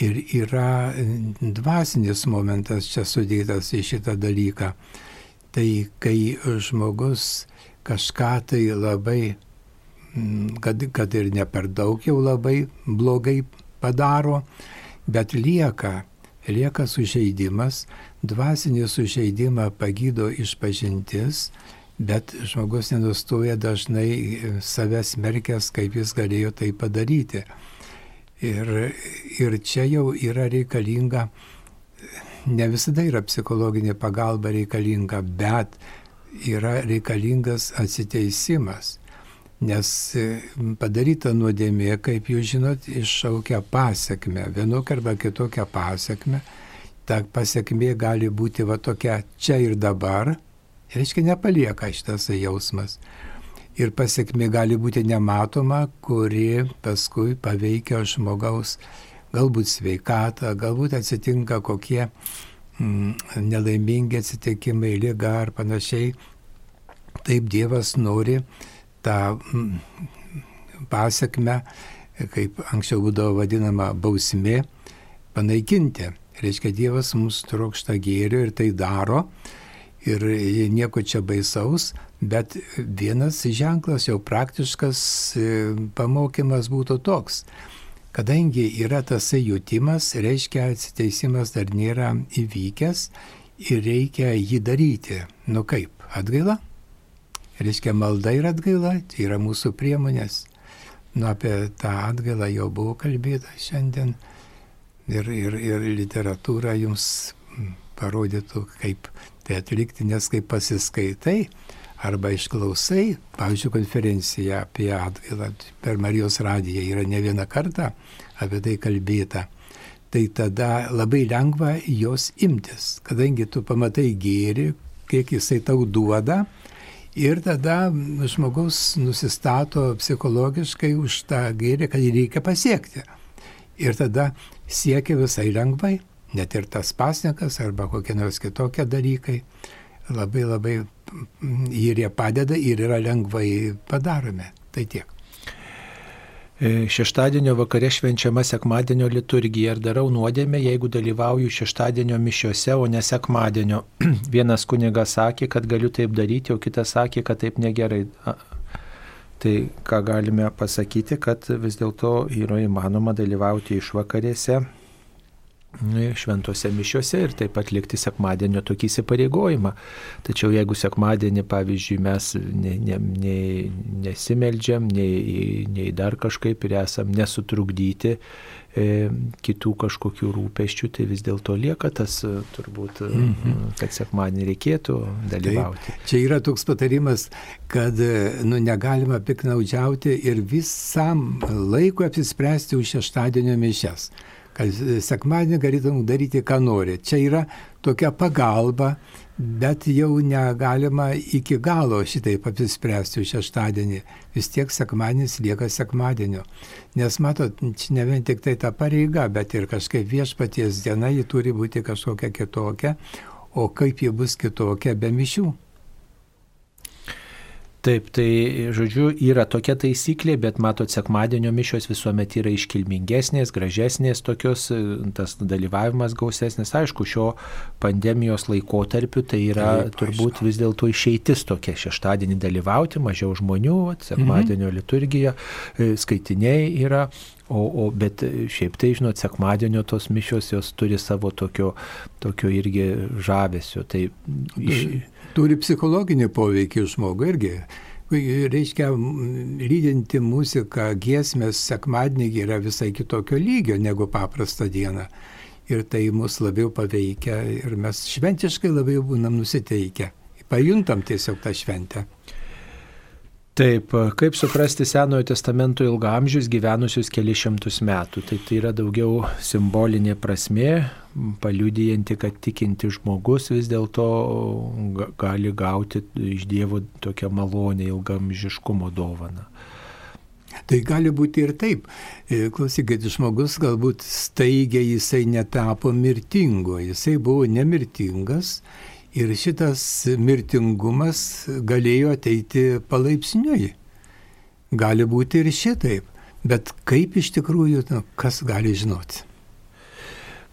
ir yra dvasinis momentas čia sudėtas į šitą dalyką. Tai kai žmogus kažką tai labai, kad, kad ir ne per daug jau labai blogai padaro, bet lieka, lieka sužeidimas, dvasinį sužeidimą pagydo išpažintis bet žmogus nenustoja dažnai save smerkęs, kaip jis galėjo tai padaryti. Ir, ir čia jau yra reikalinga, ne visada yra psichologinė pagalba reikalinga, bet yra reikalingas atsiteisimas. Nes padaryta nuodėmė, kaip jūs žinot, iššaukia pasiekme, vienokią arba kitokią pasiekme. Ta pasiekmė gali būti va tokia čia ir dabar, reiškia nepalieka šitas jausmas. Ir pasiekmi gali būti nematoma, kuri paskui paveikia žmogaus galbūt sveikatą, galbūt atsitinka kokie mm, nelaimingi atsitikimai, lyga ar panašiai. Taip Dievas nori tą mm, pasiekmę, kaip anksčiau būdavo vadinama bausmė, panaikinti. Reiškia, Dievas mums trokšta gėrio ir tai daro ir nieko čia baisaus, bet vienas ženklas jau praktiškas e, pamokymas būtų toks. Kadangi yra tas jutimas, reiškia atsiteisimas dar nėra įvykęs ir reikia jį daryti. Nu kaip, atgaila? Reiškia malda ir atgaila, tai yra mūsų priemonės. Nu apie tą atgailą jau buvo kalbėta šiandien ir, ir, ir literatūra jums parodytų, kaip tai atlikti, nes kai pasiskaitai arba išklausai, pavyzdžiui, konferenciją apie atgailą per Marijos radiją yra ne vieną kartą apie tai kalbėta, tai tada labai lengva jos imtis, kadangi tu pamatai gėri, kiek jisai tau duoda. Ir tada žmogus nusistato psichologiškai už tą gėrį, kad jį reikia pasiekti. Ir tada siekia visai lengvai net ir tas pasnekas arba kokie nors kitokie dalykai labai labai ir jie padeda ir yra lengvai padaromi. Tai tiek. E, šeštadienio vakare švenčiama sekmadienio liturgija ir darau nuodėmę, jeigu dalyvauju šeštadienio mišiuose, o ne sekmadienio. Vienas kunigas sakė, kad galiu taip daryti, o kitas sakė, kad taip negerai. Tai ką galime pasakyti, kad vis dėlto yra įmanoma dalyvauti išvakarėse šventose mišiuose ir taip pat likti sekmadienio tokį įsipareigojimą. Tačiau jeigu sekmadienį, pavyzdžiui, mes ne, ne, ne, nesimeldžiam, nei, nei dar kažkaip ir esam nesutrukdyti e, kitų kažkokių rūpeščių, tai vis dėlto lieka tas turbūt, mm -hmm. kad sekmadienį reikėtų dalyvauti. Taip, čia yra toks patarimas, kad nu, negalima piknaudžiauti ir visam laikui apsispręsti už šeštadienio mišes kad sekmadienį galėtum daryti, ką nori. Čia yra tokia pagalba, bet jau negalima iki galo šitaip apsispręsti šeštadienį. Vis tiek sekmadienis lieka sekmadienio. Nes matot, čia ne vien tik tai ta pareiga, bet ir kažkaip viešpaties diena ji turi būti kažkokia kitokia. o kaip ji bus kitokia be mišių. Taip, tai žodžiu, yra tokia taisyklė, bet matot, sekmadienio mišios visuomet yra iškilmingesnės, gražesnės tokios, tas dalyvavimas gausesnis. Aišku, šio pandemijos laikotarpiu tai yra Taip, turbūt aišku. vis dėlto išeitis tokia šeštadienį dalyvauti, mažiau žmonių, sekmadienio mhm. liturgija, e, skaitiniai yra, O, o, bet šiaip tai, žinot, sekmadienio tos mišios jos turi savo tokio, tokio irgi žavesio. Tai iš... Turi psichologinį poveikį žmogui irgi. Reiškia, lydinti muziką, giesmės sekmadienį yra visai kitokio lygio negu paprastą dieną. Ir tai mus labiau paveikia ir mes šventiškai labiau būnam nusiteikę. Pajuntam tiesiog tą šventę. Taip, kaip suprasti Senojo testamento ilgamžius gyvenusius kelišimtus metų. Tai tai yra daugiau simbolinė prasme, paliudijanti, kad tikinti žmogus vis dėlto gali gauti iš Dievo tokią malonę ilgamžiškumo dovaną. Tai gali būti ir taip. E, klausykit, žmogus galbūt staigiai jisai netapo mirtingo, jisai buvo nemirtingas Ir šitas mirtingumas galėjo ateiti palaipsniui. Gali būti ir šitaip. Bet kaip iš tikrųjų, nu, kas gali žinoti?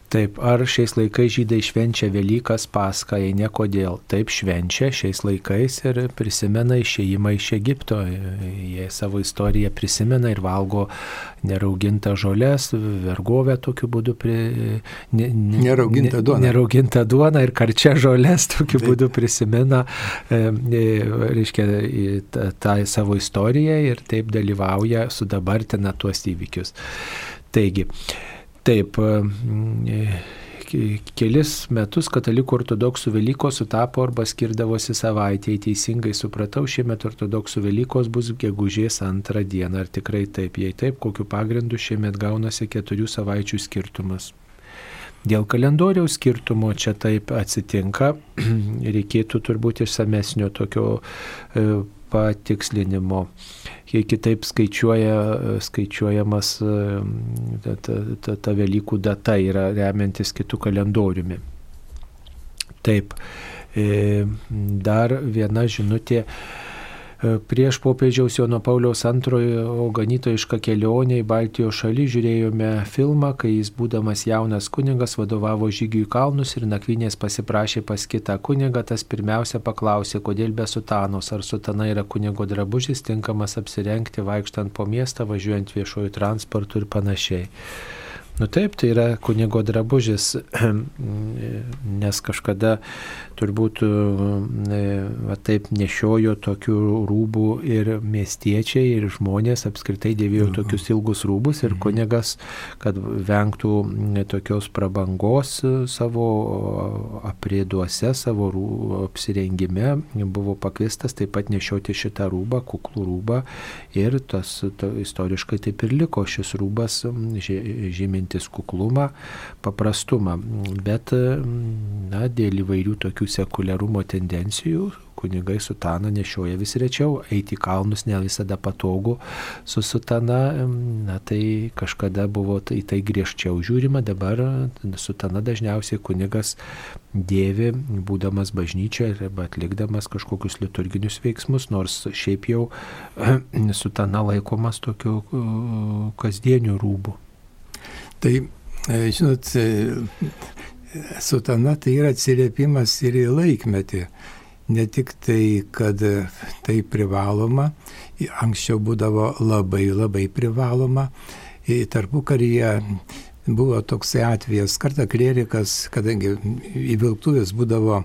Taip, ar šiais laikais žydai švenčia Velykas paską, jei ne kodėl. Taip švenčia šiais laikais ir prisimena išėjimą iš Egipto. Jie savo istoriją prisimena ir valgo neraugintą žolės, vergovę tokiu būdu. Pri, ne, ne, neraugintą duoną. Neraugintą duoną ir karčia žolės tokiu taip. būdu prisimena, e, reiškia, tą, tą savo istoriją ir taip dalyvauja, sudabartina tuos įvykius. Taigi, Taip, kelis metus katalikų ortodoksų Velykos sutapo arba skirdavosi savaitėje. Teisingai supratau, šiemet ortodoksų Velykos bus gegužės antrą dieną. Ar tikrai taip? Jei taip, kokiu pagrindu šiemet gaunasi keturių savaičių skirtumas? Dėl kalendoriaus skirtumo čia taip atsitinka, reikėtų turbūt išsamesnio tokio e, patikslinimo kiek kitaip skaičiuoja, skaičiuojamas ta, ta, ta, ta Velykų data yra remiantis kitų kalendoriumi. Taip, e, dar viena žinutė E, prieš popiežiaus Jono Pauliaus antrojo ganytojišką kelionę į Baltijos šalį žiūrėjome filmą, kai jis būdamas jaunas kunigas vadovavo žygiui kalnus ir nakvynės pasiprašė pas kitą kunigą, tas pirmiausia paklausė, kodėl be sutanos, ar sutana yra kunigo drabužis tinkamas apsirengti vaikštant po miestą, važiuojant viešojų transportų ir panašiai. Nu taip, tai yra kunigo drabužis, nes kažkada turbūt e, va, taip nešiojo tokių rūbų ir miestiečiai, ir žmonės apskritai dėvėjo mhm. tokius ilgus rūbus ir mhm. kunigas, kad vengtų tokios prabangos savo aprėduose, savo rū, apsirengime, buvo pakvistas taip pat nešioti šitą rūbą, kuklų rūbą ir tas to, istoriškai taip ir liko šis rūbas žyminti mintis kuklumą, paprastumą. Bet na, dėl įvairių tokių sekuliarumo tendencijų kunigai sutaną nešioja vis rečiau, eiti į kalnus ne visada patogu su sutana, na tai kažkada buvo į tai griežčiau žiūrima, dabar sutana dažniausiai kunigas dėvi, būdamas bažnyčioje arba atlikdamas kažkokius liturginius veiksmus, nors šiaip jau sutana laikomas tokiu kasdieniu rūbu. Tai, e, žinot, e, sutana tai yra atsiliepimas ir į laikmetį. Ne tik tai, kad tai privaloma, anksčiau būdavo labai labai privaloma, tarpu karyje buvo toksai atvejas, kartą klerikas, kadangi įvilktuvės būdavo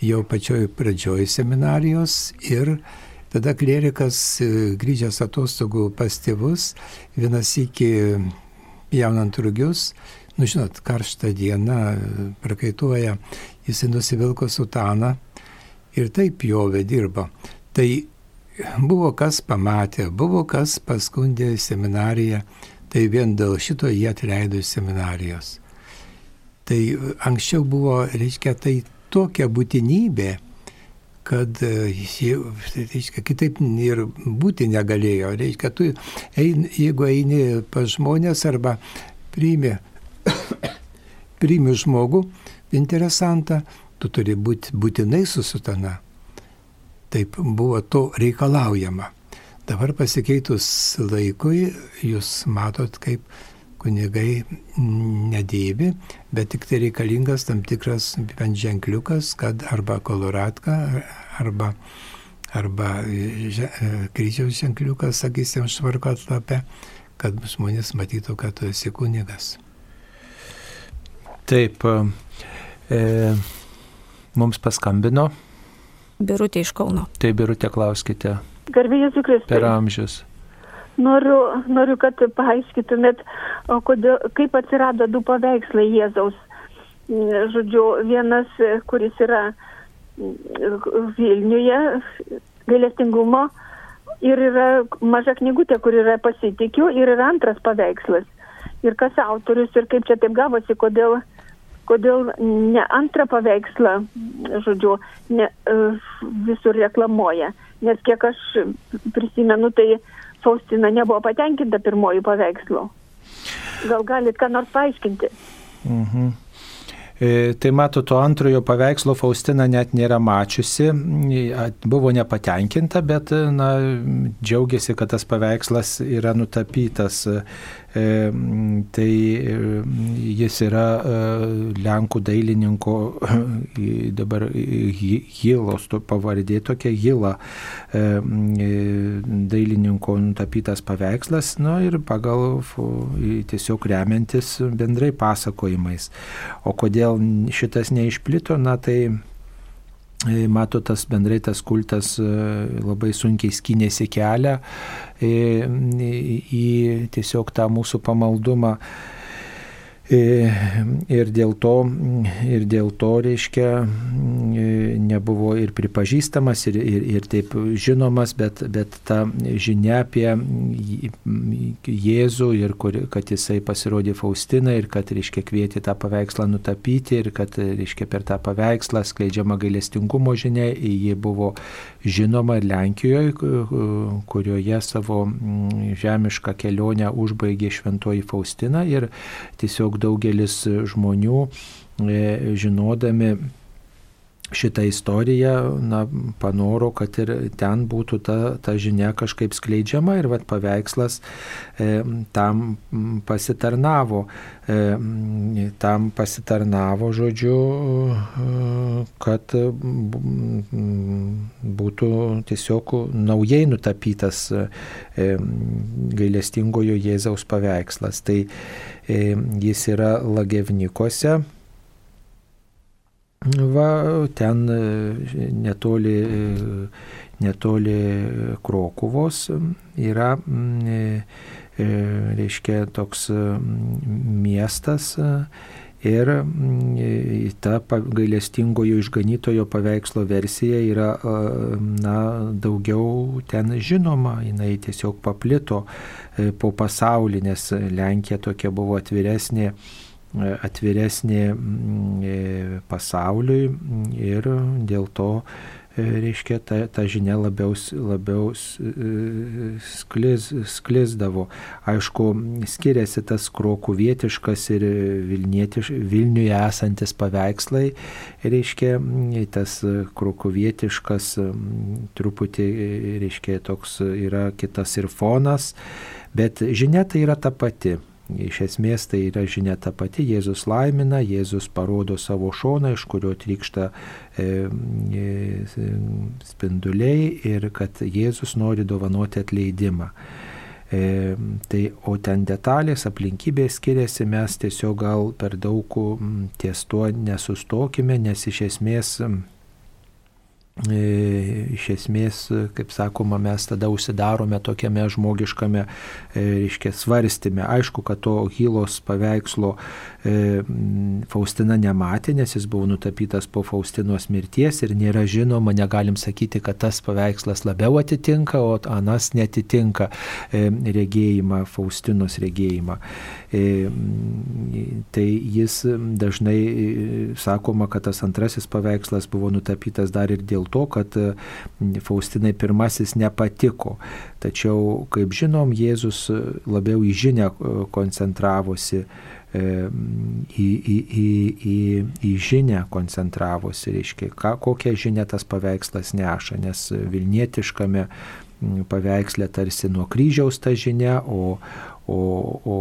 jau pačioj pradžioj seminarijos ir tada klerikas e, grįžęs atostogų pas tėvus vienas iki jaunant rugius, nu žinot, karšta diena, prakaituoja, jisai nusivilko sutaną ir taip jovė dirbo. Tai buvo kas pamatė, buvo kas paskundė seminariją, tai vien dėl šito jie atleido iš seminarijos. Tai anksčiau buvo, reiškia, tai tokia būtinybė, kad reiškia, kitaip ir būti negalėjo. Reiškia, tu, ein, jeigu eini pas žmonės arba priimi, priimi žmogų, interesantą, tu turi būti būtinai su sutana. Taip buvo to reikalaujama. Dabar pasikeitus laikui, jūs matot, kaip kunigai nedėvi, bet tik tai reikalingas tam tikras bent ženkliukas, kad arba koloratka, arba, arba kryžiaus ženkliukas, sakysim, švarko atlape, kad žmonės matytų, kad tu esi kunigas. Taip, e, mums paskambino. Birutė iš Kauno. Tai Birutė, klauskite. Garbėjai Kristai. Per amžius. Noriu, noriu, kad paaiškytumėt, kodėl, kaip atsirado du paveikslai Jėzaus. Žodžiu, vienas, kuris yra Vilniuje, gailestingumo, ir yra maža knygutė, kur yra pasitikiu, ir yra antras paveikslas. Ir kas autorius, ir kaip čia taip gavosi, kodėl, kodėl ne antrą paveikslą, žodžiu, ne, visur reklamuoja. Nes kiek aš prisimenu, tai Faustina nebuvo patenkinta pirmojų paveikslų. Gal galit ką nors paaiškinti? Mhm. E, tai mato, to antrojo paveikslo Faustina net nėra mačiusi, buvo nepatenkinta, bet na, džiaugiasi, kad tas paveikslas yra nutapytas E, tai e, jis yra e, Lenkų dailininko, dabar Hilos pavardė tokia Hila, dailininko nutapytas paveikslas, na ir pagal tiesiog remiantis bendrai pasakojimais. O kodėl šitas neišplito, na tai E, mato, tas bendrai tas kultas e, labai sunkiai skynėsi kelią e, į tiesiog tą mūsų pamaldumą Ir dėl to, ir dėl to reiškia, nebuvo ir pripažįstamas, ir, ir, ir taip žinomas, bet, bet ta žinia apie Jėzų ir kur, kad jisai pasirodė Faustina ir kad, reiškia, kvietė tą paveikslą nutapyti ir kad, reiškia, per tą paveikslą skleidžiama gailestingumo žinia, ji buvo žinoma ir Lenkijoje, kurioje savo žemišką kelionę užbaigė šventoji Faustina ir tiesiog daugelis žmonių e, žinodami šitą istoriją, na, panoro, kad ir ten būtų ta, ta žinia kažkaip skleidžiama ir vat, paveikslas e, tam pasitarnavo. E, tam pasitarnavo, žodžiu, e, kad būtų tiesiog naujai nutapytas e, gailestingojo Jėzaus paveikslas. Tai E, jis yra Lagevnikose. Va, ten e, netoli, e, netoli Krokuvos yra, reiškia, toks miestas ir ta gailestingojo išganytojo paveikslo versija yra na, daugiau ten žinoma, jinai tiesiog paplito E, po pasaulį, nes Lenkija tokia buvo atviresnė e, atviresnė e, pasauliui ir dėl to reiškia, ta, ta žinia labiau, labiau sklis, sklisdavo. Aišku, skiriasi tas krokuvietiškas ir Vilniuje esantis paveikslai, reiškia, tas krokuvietiškas truputį, reiškia, toks yra kitas ir fonas. Bet žinia tai yra ta pati. Iš esmės tai yra žinia ta pati, Jėzus laimina, Jėzus parodo savo šoną, iš kurio trykšta e, e, spinduliai ir kad Jėzus nori dovanoti atleidimą. E, tai, o ten detalės, aplinkybės skiriasi, mes tiesiog gal per daug ties tuo nesustokime, nes iš esmės iš esmės, kaip sakoma, mes tada užsidarome tokiame žmogiškame, e, reiškia, svarstymė. Aišku, kad to Hylos paveikslo e, Faustina nematė, nes jis buvo nutapytas po Faustinos mirties ir nėra žinoma, negalim sakyti, kad tas paveikslas labiau atitinka, o anas netitinka regėjimą, Faustinos regėjimą. Tai jis dažnai sakoma, kad tas antrasis paveikslas buvo nutapytas dar ir dėl to, kad e, Faustinai pirmasis nepatiko. Tačiau, kaip žinom, Jėzus labiau į žinę e, koncentravosi į, į, į, į, į žinę koncentravosi, reiškia, ką, kokią žinę tas paveikslas neša, nes Vilnietiškame paveikslė tarsi nuo kryžiaus ta žinia, o, o, o,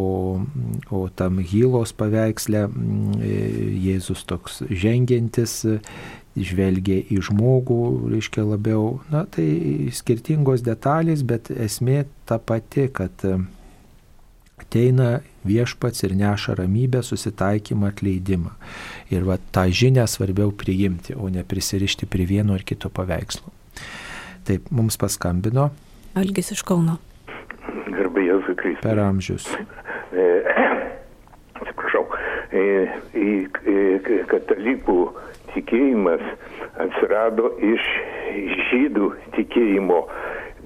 o tam Hylos paveiksle Jėzus toks žengiantis žvelgia į žmogų, reiškia labiau, na tai skirtingos detalės, bet esmė ta pati, kad ateina viešpats ir neša ramybę, susitaikymą, atleidimą. Ir va tą žinią svarbiau priimti, o ne prisirišti prie vieno ar kito paveikslo. Taip, mums paskambino. Algis iš Kauno. Garbai Jėzui Kristui. Per amžius. E, atsiprašau. E, e, katalikų tikėjimas atsirado iš žydų tikėjimo.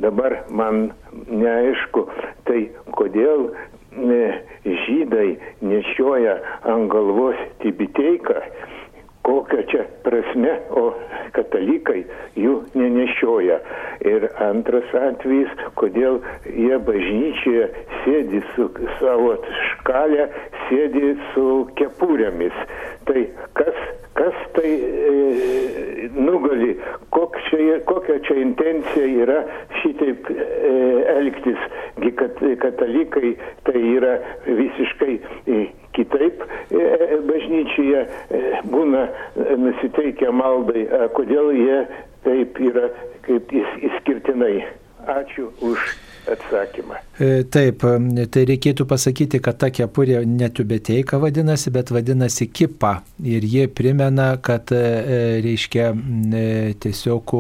Dabar man neaišku, tai kodėl žydai nešioja ant galvos tibiteiką, kokia čia prasme, o katalikai jų nenešioja. Ir antras atvejis, kodėl jie bažnyčioje sėdi su savo škalę, sėdi su kepurėmis. Tai kas, kas tai e, nugali, čia, kokia čia intencija yra šitaip e, elgtis, kad katalikai tai yra visiškai e, kitaip e, bažnyčioje e, būna nusiteikę maldai, kodėl jie taip yra kaip išskirtinai. Ačiū už atsakymą. E, taip, tai reikėtų pasakyti, kad ta kepurė netubeteika vadinasi, bet vadinasi kipa. Ir jie primena, kad e, reiškia tiesiog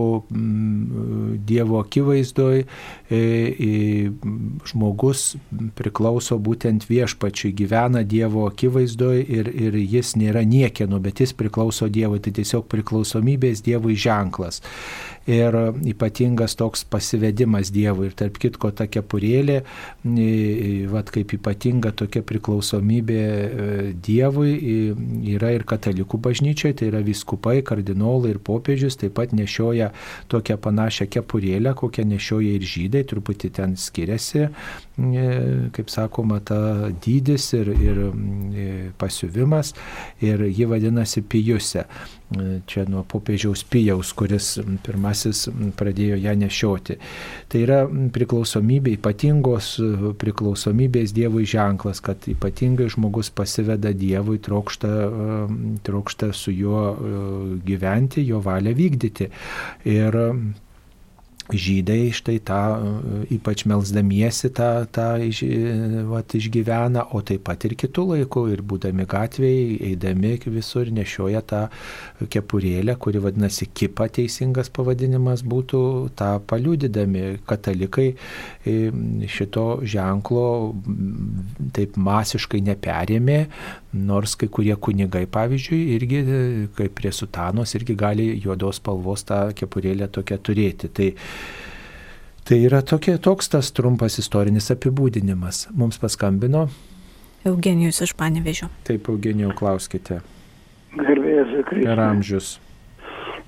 Dievo akivaizdoj žmogus priklauso būtent viešpačiui, gyvena Dievo akivaizdoj ir, ir jis nėra niekieno, bet jis priklauso Dievui. Tai tiesiog priklausomybės Dievui ženklas ir ypatingas toks pasivedimas Dievui. Ir tarp kitko ta kepurėlė, vad kaip ypatinga tokia priklausomybė e, Dievui yra ir katalikų bažnyčioje, tai yra viskupai, kardinolai ir popiežius taip pat nešioja tokią panašią kepurėlę, kokią nešioja ir žydai, truputį ten skiriasi, kaip sakoma, ta dydis ir, ir pasiuvimas ir ji vadinasi pijuse čia nuo popiežiaus pijaus, kuris pirmasis pradėjo ją nešioti. Tai yra priklausomybė, ypatingos priklausomybės Dievui ženklas, kad ypatingai žmogus pasiveda Dievui, trokšta, trokšta su juo gyventi, jo valią vykdyti. Ir žydai štai tą, ypač melzdamiesi tą, tą iš, vat, išgyvena, o taip pat ir kitų laikų, ir būdami gatvėje, eidami visur nešioja tą kepurėlę, kuri vadinasi kipa teisingas pavadinimas būtų, tą paliudydami. Katalikai e, šito ženklo taip masiškai neperėmė, nors kai kurie kunigai, pavyzdžiui, irgi, kaip prie sutanos, irgi gali juodos spalvos tą kepurėlę tokią turėti. Tai Tai yra tokie, toks tas trumpas istorinis apibūdinimas. Mums paskambino. Eugenijus iš Panevežio. Taip, Eugenijau, klauskite. Garbėjus Kristus. Ir amžius.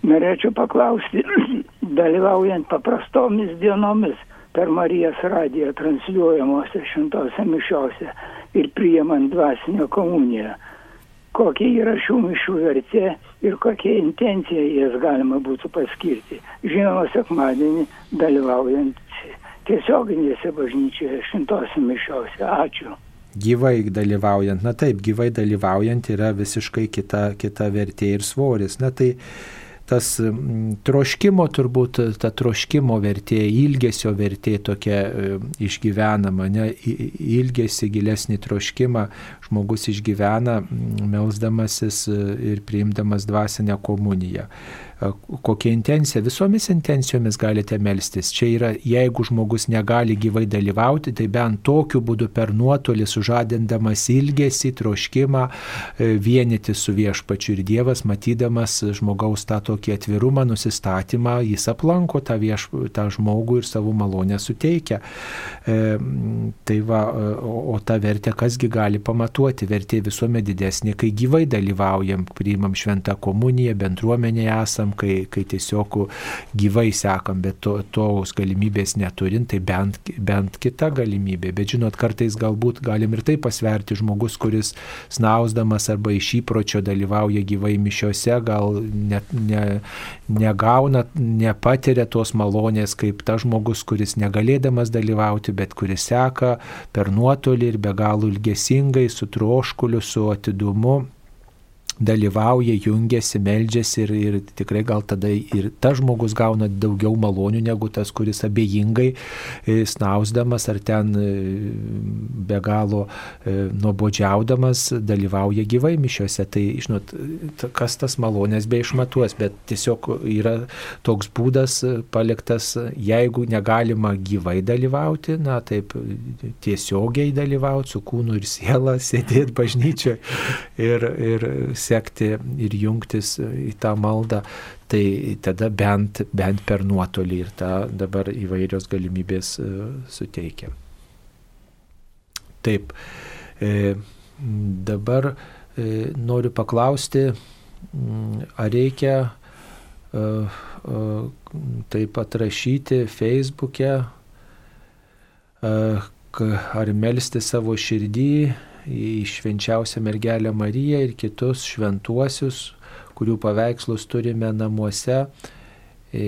Norėčiau paklausti, dalyvaujant paprastomis dienomis per Marijos radiją transliuojamuose šimtose mišiuose ir priimant dvasinę komuniją, kokia yra šių mišių vertė ir kokia intencija jas galima būtų paskirti. Žinoma, sekmadienį dalyvaujant tiesioginėse bažnyčioje šimtose mišiuose. Ačiū. Gyvai dalyvaujant, na taip, gyvai dalyvaujant yra visiškai kita, kita vertė ir svoris. Na tai tas troškimo turbūt, ta troškimo vertė, ilgesio vertė tokia e, išgyvenama, ne, ilgesi gilesnį troškimą žmogus išgyvena, melzdamasis e, ir priimdamas dvasinę komuniją kokia intencija. Visomis intencijomis galite melstis. Čia yra, jeigu žmogus negali gyvai dalyvauti, tai bent tokiu būdu per nuotolį sužadindamas ilgesį, troškimą e, vienyti su viešpačiu ir Dievas, matydamas žmogaus tą tokį atvirumą, nusistatymą, jis aplanko tą, vieš, tą žmogų ir savo malonę suteikia. E, tai va, o, o tą vertę kasgi gali pamatuoti? Vertė visuomet didesnė, kai gyvai dalyvaujam, priimam šventą komuniją, bendruomenėje esam, kai, kai tiesiog gyvai sekam, bet to, tos galimybės neturint, tai bent, bent kita galimybė. Bet žinot, kartais galbūt galim ir tai pasverti žmogus, kuris snausdamas arba iš įpročio dalyvauja gyvai mišiuose, gal net ne, negauna, nepatiria tos malonės kaip ta žmogus, kuris negalėdamas dalyvauti, bet kuris seka per nuotolį ir be galo ilgesingai, su troškuliu, su atidumu dalyvauja, jungiasi, meldžiasi ir, ir tikrai gal tada ir tas žmogus gauna daugiau malonių negu tas, kuris abejingai e, snausdamas ar ten e, be galo e, nuobodžiaudamas dalyvauja gyvai mišiuose. Tai, žinot, kas tas malonės be išmatuos, bet tiesiog yra toks būdas paliktas, jeigu negalima gyvai dalyvauti, na taip tiesiogiai dalyvauti su kūnu ir siela, sėdėti bažnyčioje ir, ir sekti ir jungtis į tą maldą, tai tada bent, bent per nuotolį ir tą dabar įvairios galimybės e, suteikia. Taip, e, dabar e, noriu paklausti, ar reikia taip atrašyti Facebook'e, ar melsti savo širdį į švenčiausią mergelę Mariją ir kitus šventuosius, kurių paveikslus turime namuose. E,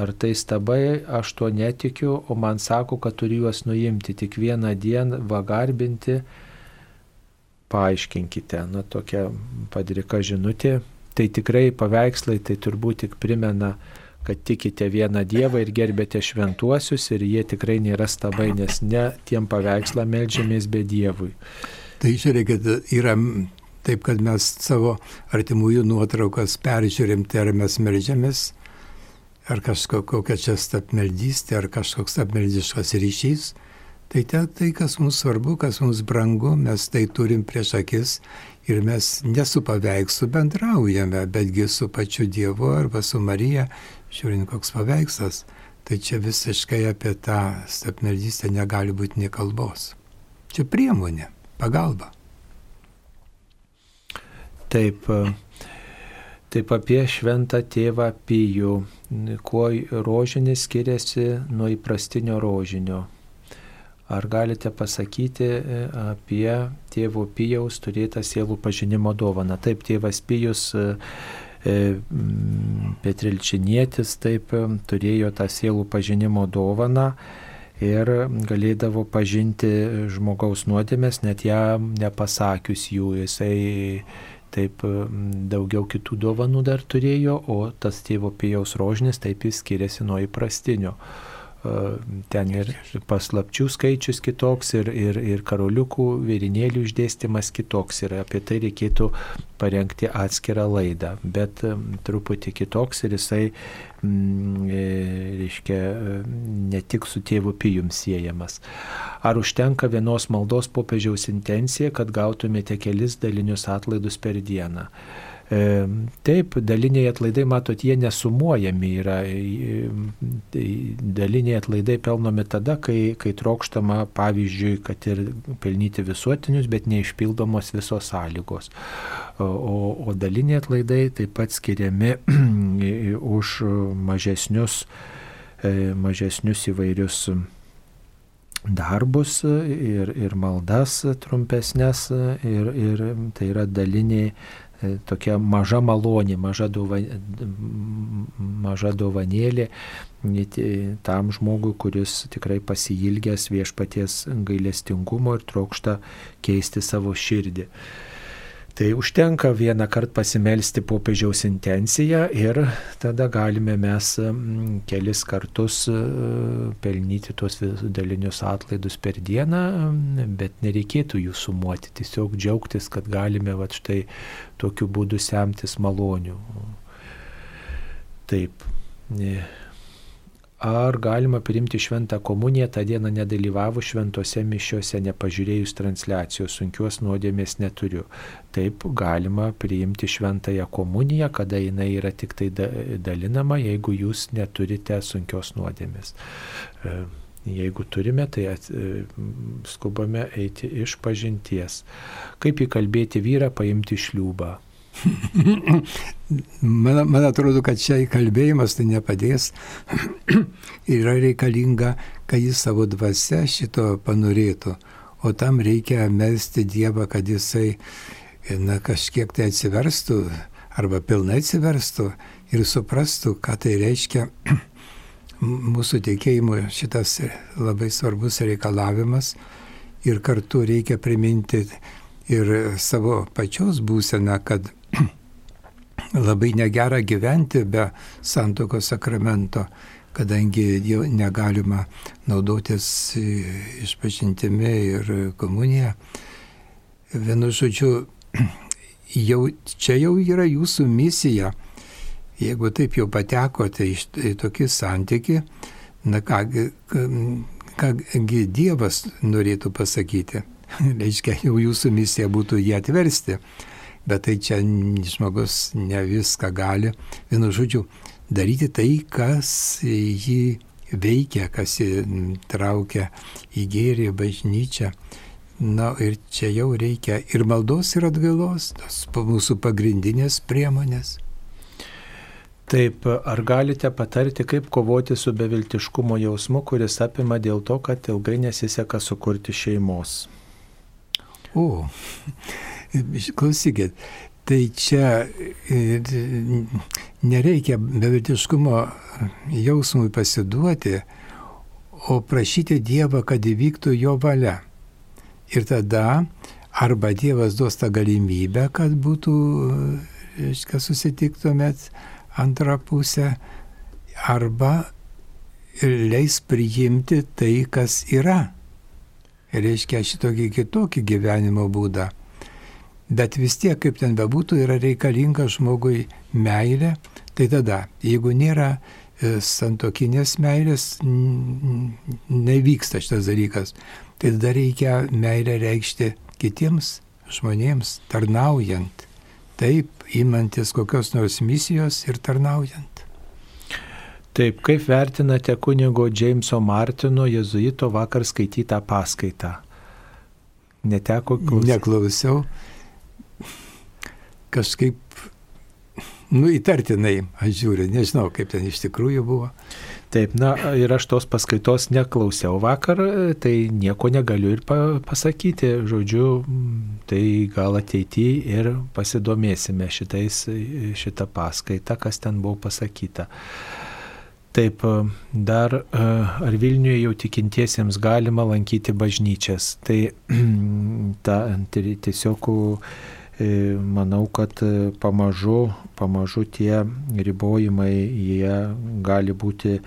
ar tai stabai, aš to netikiu, o man sako, kad turiu juos nuimti tik vieną dieną, vagarbinti. Paaiškinkite, na tokia padrika žinutė. Tai tikrai paveikslai, tai turbūt tik primena kad tikite vieną Dievą ir gerbėte šventuosius ir jie tikrai nėra stabai, nes ne tiem paveikslą melžiamės be Dievui. Tai žiūrėkit, yra taip, kad mes savo artimųjų nuotraukas peržiūrim, tai ar mes melžiamės, ar kažkokia čia stapmeldystė, ar kažkoks stapmeldiškas ryšys. Tai te, tai, kas mums svarbu, kas mums brangu, mes tai turim prieš akis ir mes ne su paveikslu bendraujame, betgi su pačiu Dievu arba su Marija žiūrint koks paveikslas, tai čia visiškai apie tą stapmeldystę negali būti nie kalbos. Čia priemonė, pagalba. Taip, taip apie šventą tėvą Pijų, kuo rožinis skiriasi nuo įprastinio rožinio. Ar galite pasakyti e, apie tėvo Pijaus turėtą sielų pažinimo dovaną? Taip, tėvas Pijus E, Petrilčinietis taip e, turėjo tą sielų pažinimo dovaną ir galėdavo pažinti žmogaus nuodėmės, net jam nepasakius jų. Jisai taip e, daugiau kitų dovanų dar turėjo, o tas tėvo pijaus rožinis taip jis skiriasi nuo įprastinio ten ir paslapčių skaičius kitoks, ir, ir, ir karoliukų, vėrinėlių išdėstymas kitoks. Ir apie tai reikėtų parengti atskirą laidą. Bet truputį kitoks ir jisai, mm, e, reiškia, ne tik su tėvu pijum siejamas. Ar užtenka vienos maldos popiežiaus intencija, kad gautumėte kelis dalinius atlaidus per dieną? E, taip, daliniai atlaidai, matot, jie nesumuojami yra. E, tai daliniai atlaidai pelnomi tada, kai, kai trokštama, pavyzdžiui, kad ir pelnyti visuotinius, bet neišpildomos visos sąlygos. O, o daliniai atlaidai taip pat skiriami už mažesnius, e, mažesnius įvairius darbus ir, ir maldas trumpesnės ir, ir tai yra daliniai E, tokia maža malonė, maža, dova, maža dovanėlė tam žmogui, kuris tikrai pasilgęs viešpaties gailestingumo ir trokšta keisti savo širdį. Tai užtenka vieną kartą pasimelsti popiežiaus intenciją ir tada galime mes kelis kartus e, pelnyti tuos dalinius atlaidus per dieną, bet nereikėtų jų sumuoti, tiesiog džiaugtis, kad galime va štai tokiu būdu semtis malonių. Taip. Ar galima priimti šventą komuniją tą dieną nedalyvavo šventose mišiuose, nepažiūrėjus transliacijos, sunkios nuodėmės neturiu. Taip galima priimti šventąją komuniją, kada jinai yra tik tai dalinama, jeigu jūs neturite sunkios nuodėmės. E, jeigu turime, tai e, skubame eiti iš pažinties. Kaip įkalbėti vyrą paimti šliūbą? Man, man atrodo, kad čia įkalbėjimas tai nepadės. Yra reikalinga, kad jis savo dvasia šito panorėtų. O tam reikia melstį Dievą, kad jisai na, kažkiek tai atsiverstų arba pilnai atsiverstų ir suprastų, ką tai reiškia mūsų tikėjimo šitas labai svarbus reikalavimas. Ir kartu reikia priminti ir savo pačios būseną, kad labai negera gyventi be santokos sakramento, kadangi jau negalima naudotis išpažintimi ir komunija. Vienu žodžiu, jau, čia jau yra jūsų misija. Jeigu taip jau patekote iš tokį santyki, na kągi, kągi Dievas norėtų pasakyti. Reiškia, jau jūsų misija būtų jį atversti bet tai čia žmogus ne viską gali. Vienu žodžiu, daryti tai, kas jį veikia, kas jį traukia į gėrį, bažnyčią. Na ir čia jau reikia ir maldos, ir atgailos, tos mūsų pagrindinės priemonės. Taip, ar galite patarti, kaip kovoti su beviltiškumo jausmu, kuris apima dėl to, kad ilgai nesiseka sukurti šeimos? O, Klausykit, tai čia nereikia beviltiškumo jausmui pasiduoti, o prašyti Dievą, kad įvyktų jo valia. Ir tada arba Dievas duos tą galimybę, kad būtų, reiškia, susitiktumėt antrą pusę, arba leis priimti tai, kas yra. Reiškia šitokį kitokį gyvenimo būdą. Bet vis tiek, kaip ten bebūtų, yra reikalinga žmogui meilė. Tai tada, jeigu nėra e, santokinės meilės, nevyksta šitas dalykas. Tai tada reikia meilę reikšti kitiems žmonėms, tarnaujant. Taip, imantis kokios nors misijos ir tarnaujant. Taip, kaip vertinate kunigo Jameso Martino jezuito vakar skaitytą paskaitą? Neteko klausytis. Neklausiau kažkaip, nu, įtartinai, aš žiūriu, nežinau, kaip ten iš tikrųjų buvo. Taip, na ir aš tos paskaitos neklausiau vakar, tai nieko negaliu ir pasakyti. Žodžiu, tai gal ateityje ir pasidomėsime šitais, šitą paskaitą, kas ten buvo pasakyta. Taip, dar ar Vilniuje jau tikintiesiems galima lankyti bažnyčias. Tai ta, tiesiog manau, kad e, pamažu, pamažu tie ribojimai jie gali būti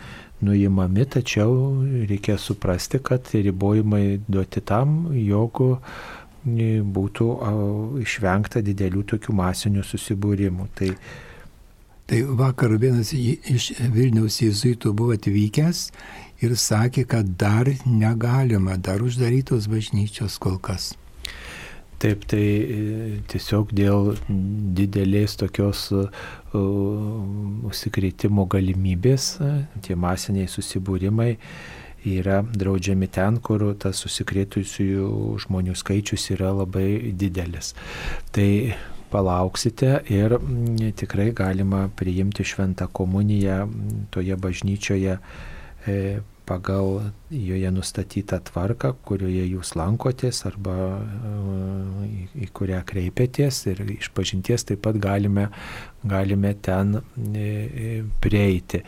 nuimami, tačiau reikia suprasti, kad ribojimai duoti tam, jog e, būtų išvengta didelių tokių masinių susibūrimų. Tai, tai vakar vienas iš Vilniaus jėzuitų buvo atvykęs ir sakė, kad dar negalima, dar uždarytos bažnyčios kol kas. Taip, tai e, tiesiog dėl didelės tokios uh, užsikrėtimo galimybės, tie masiniai susibūrimai yra draudžiami ten, kur tas susikrėtusių žmonių skaičius yra labai didelis. Tai palauksite ir tikrai galima priimti šventą komuniją toje bažnyčioje e, pagal joje nustatytą tvarką, kurioje jūs lankotės arba e, į, kurią kreipiatės ir iš pažinties taip pat galime, galime ten e, e, prieiti.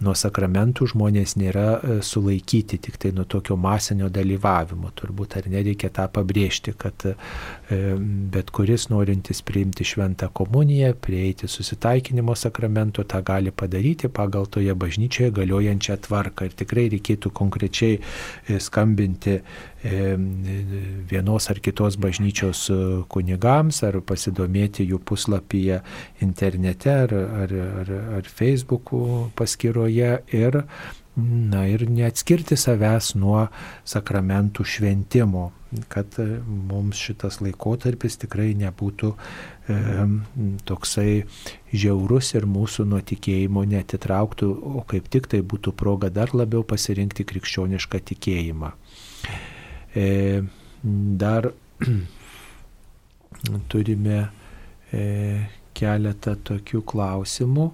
Nuo sakramentų žmonės nėra sulaikyti tik tai nuo tokio masinio dalyvavimo. Turbūt ar nereikia tą pabrėžti, kad bet kuris norintis priimti šventą komuniją, prieiti susitaikinimo sakramento, tą gali padaryti pagal toje bažnyčioje galiojančią tvarką. Ir tikrai reikėtų konkrečiai e, skambinti e, vienos ar kitos bažnyčios e, kunigams, ar pasidomėti jų puslapyje internete ar, ar, ar, ar Facebook'o paskyroje ir Na ir neatskirti savęs nuo sakramentų šventimo, kad mums šitas laikotarpis tikrai nebūtų e, toksai žiaurus ir mūsų nuo tikėjimo netitrauktų, o kaip tik tai būtų proga dar labiau pasirinkti krikščionišką tikėjimą. E, dar turime e, keletą tokių klausimų.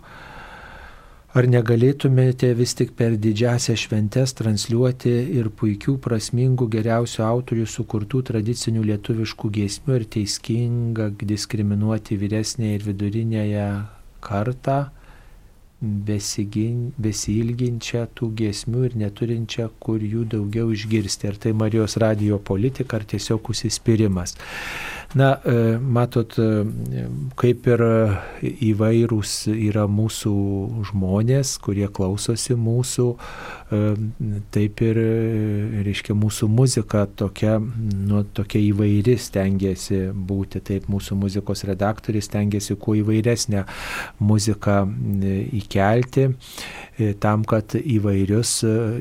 Ar negalėtumėte vis tik per didžiasią šventes transliuoti ir puikių, prasmingų, geriausių autorių sukurtų tradicinių lietuviškų giesmių ir teiskinga diskriminuoti vyresnę ir vidurinėje kartą? besigin, besilginčią tų giesmių ir neturinčią, kur jų daugiau išgirsti. Ar tai Marijos radio politika, ar tiesiog užsispyrimas. Na, e, matot, e, kaip ir įvairūs yra mūsų žmonės, kurie klausosi mūsų, e, taip ir, reiškia, mūsų muzika tokia, nu, tokia įvairi stengiasi būti. Taip, mūsų muzikos redaktoriai stengiasi kuo įvairesnę muziką įkelti tam, kad įvairius,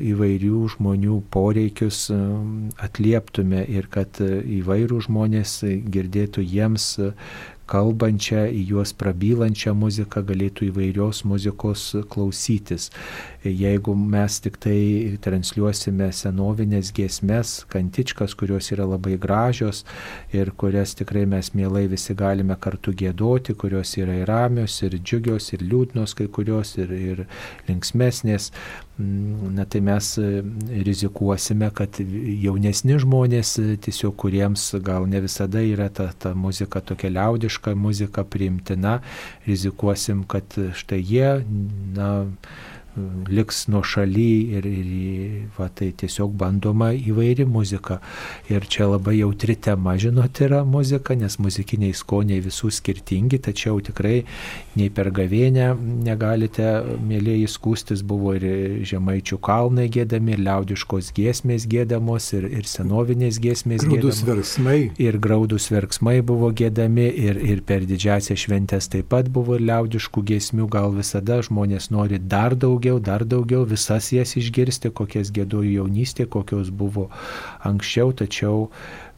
įvairių žmonių poreikius atlieptume ir kad įvairių žmonės girdėtų jiems kalbančią, į juos prabylančią muziką, galėtų įvairios muzikos klausytis. Jeigu mes tik tai transliuosime senovinės giesmes, kantičkas, kurios yra labai gražios ir kurias tikrai mes mielai visi galime kartu gėdoti, kurios yra ir ramios, ir džiugios, ir liūdnos kai kurios, ir, ir linksmesnės, na tai mes rizikuosime, kad jaunesni žmonės, tiesiog kuriems gal ne visada yra ta, ta muzika tokia liaudiška, muzika priimtina, rizikuosim, kad štai jie, na, liks nuo šaly ir, ir va, tai tiesiog bandoma įvairi muzika. Ir čia labai jautri tema, žinot, yra muzika, nes muzikiniai skoniai visų skirtingi, tačiau tikrai nei per gavėnę negalite, mėlyjei, skūstis, buvo ir žemaičių kalnai gėdami, ir liaudiškos giesmės gėdamos, ir, ir senovinės giesmės graudus gėdamos. verksmai. Ir graudus verksmai buvo gėdami, ir, ir per didžiasią šventės taip pat buvo ir liaudiškų giesmių, gal visada žmonės nori dar daugiau daugiau, dar daugiau, visas jas išgirsti, kokias gėdoju jaunystė, kokios buvo anksčiau, tačiau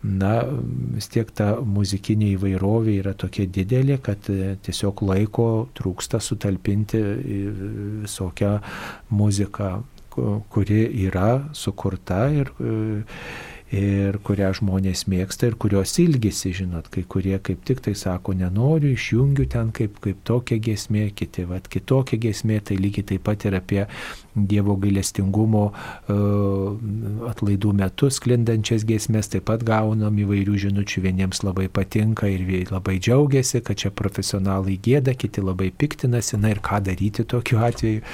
na, vis tiek ta muzikinė įvairovė yra tokia didelė, kad e, tiesiog laiko trūksta sutalpinti visokią muziką, kuri yra sukurta ir e, ir kurią žmonės mėgsta ir kurios ilgisi, žinot, kai kurie kaip tik tai sako, nenoriu, išjungiu ten kaip, kaip tokia gesmė, kiti, vad, kitokia gesmė, tai lygiai taip pat ir apie Dievo gailestingumo uh, atlaidų metu sklindančias gesmės, taip pat gaunam įvairių žinučių, vieniems labai patinka ir labai džiaugiasi, kad čia profesionalai gėda, kiti labai piktinasi, na ir ką daryti tokiu atveju,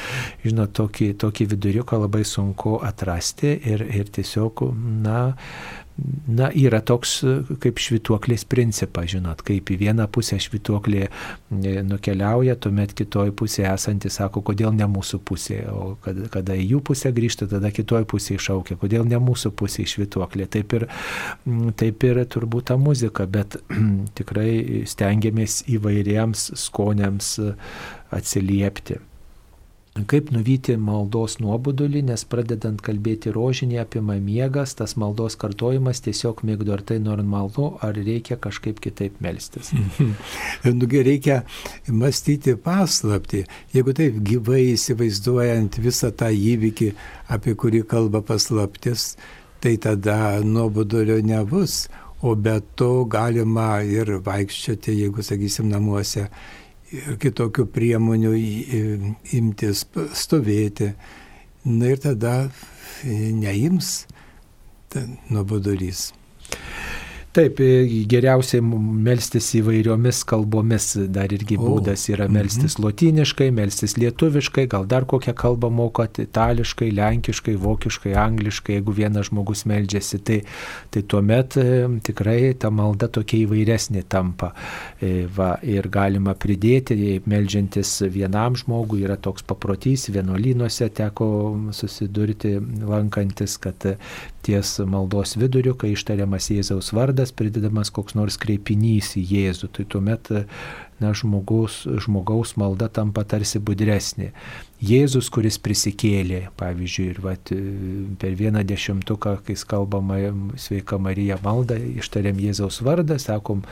žinot, tokį, tokį viduriuką labai sunku atrasti ir, ir tiesiog, na, na, yra toks kaip švituoklės principas, žinot, kaip į vieną pusę švituoklė e, nukeliauja, tuomet kitoj pusėje esantis sako, kodėl ne mūsų pusė, o kada, kada į jų pusę grįžta, tada kitoj pusėje iššaukia, kodėl ne mūsų pusė švituoklė. Taip ir, taip ir turbūt ta muzika, bet tikrai stengiamės įvairiems skoniams atsiliepti. Kaip nuvyti maldos nuobodulį, nes pradedant kalbėti rožinį apima miegas, tas maldos kartojimas tiesiog mėgdo, ar tai normalu, ar reikia kažkaip kitaip melstis. Nugi reikia mąstyti paslapti. Jeigu taip gyvai įsivaizduojant visą tą įvykį, apie kurį kalba paslaptis, tai tada nuobodulio nebus. O be to galima ir vaikščioti, jeigu, sakysim, namuose ir kitokių priemonių imtis, stovėti. Na ir tada neims nuobodulys. Taip, e, geriausiai melstis įvairiomis kalbomis, dar irgi būdas yra melstis mm -hmm. lotyniškai, melstis lietuviškai, gal dar kokią kalbą mokat, itališkai, lenkiškai, vokiškai, angliškai, jeigu vienas žmogus meldžiasi, tai, tai tuomet e, tikrai ta malda tokia įvairesnė tampa. E, va, ir galima pridėti, meldžiantis vienam žmogui, yra toks paprotys, vienuolynuose teko susidurti lankantis, kad ties maldos viduriu, kai ištariamas Jėzaus vardas, pridedamas koks nors kreipinys į Jėzų, tai tuomet na, žmogaus, žmogaus malda tampa tarsi budresnė. Jėzus, kuris prisikėlė, pavyzdžiui, ir vat, per vieną dešimtuką, kai kalbama sveika Marija malda, ištariam Jėzaus vardą, sakom,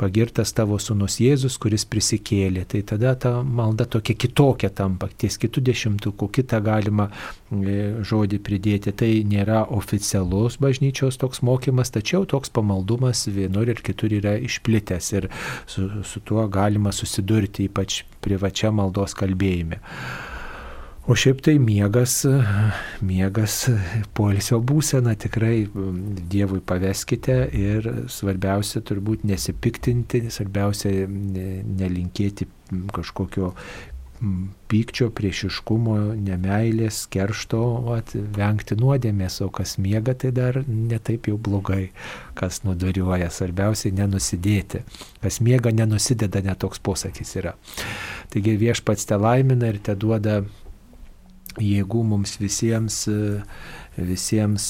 pagirtas tavo sunus Jėzus, kuris prisikėlė. Tai tada ta malda tokia kitokia tampa, ties kitų dešimtukų, kitą galima e, žodį pridėti. Tai nėra oficialus bažnyčios toks mokymas, tačiau toks pamaldumas vienur ir kitur yra išplitęs. Ir su, su tuo galima susidurti, ypač privačia maldos kalbėjime. O šiaip tai miegas, miegas poilsio būsena tikrai Dievui paveskite ir svarbiausia turbūt nesipiktinti, svarbiausia nelinkėti kažkokio pykčio, priešiškumo, nemailės, keršto, at, vengti nuodėmės, o kas miega, tai dar netaip jau blogai, kas nudariuoja, svarbiausia nenusidėti. Kas miega, nenusideda, netoks posakis yra. Taigi viešpats te laimina ir te duoda jėgų mums visiems, visiems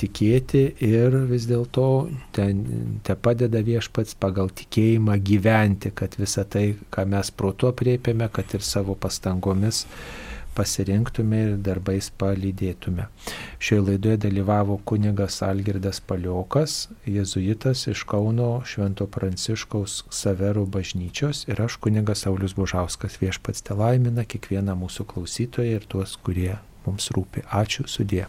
tikėti ir vis dėlto te padeda viešpats pagal tikėjimą gyventi, kad visą tai, ką mes protu apriepiame, kad ir savo pastangomis pasirinktume ir darbais palydėtume. Šioje laidoje dalyvavo kunigas Algirdas Paliokas, jezuitas iš Kauno Švento Pranciškaus Saverų bažnyčios ir aš kunigas Saulis Bužauskas viešpats te laimina kiekvieną mūsų klausytoją ir tuos, kurie mums rūpi. Ačiū sudė.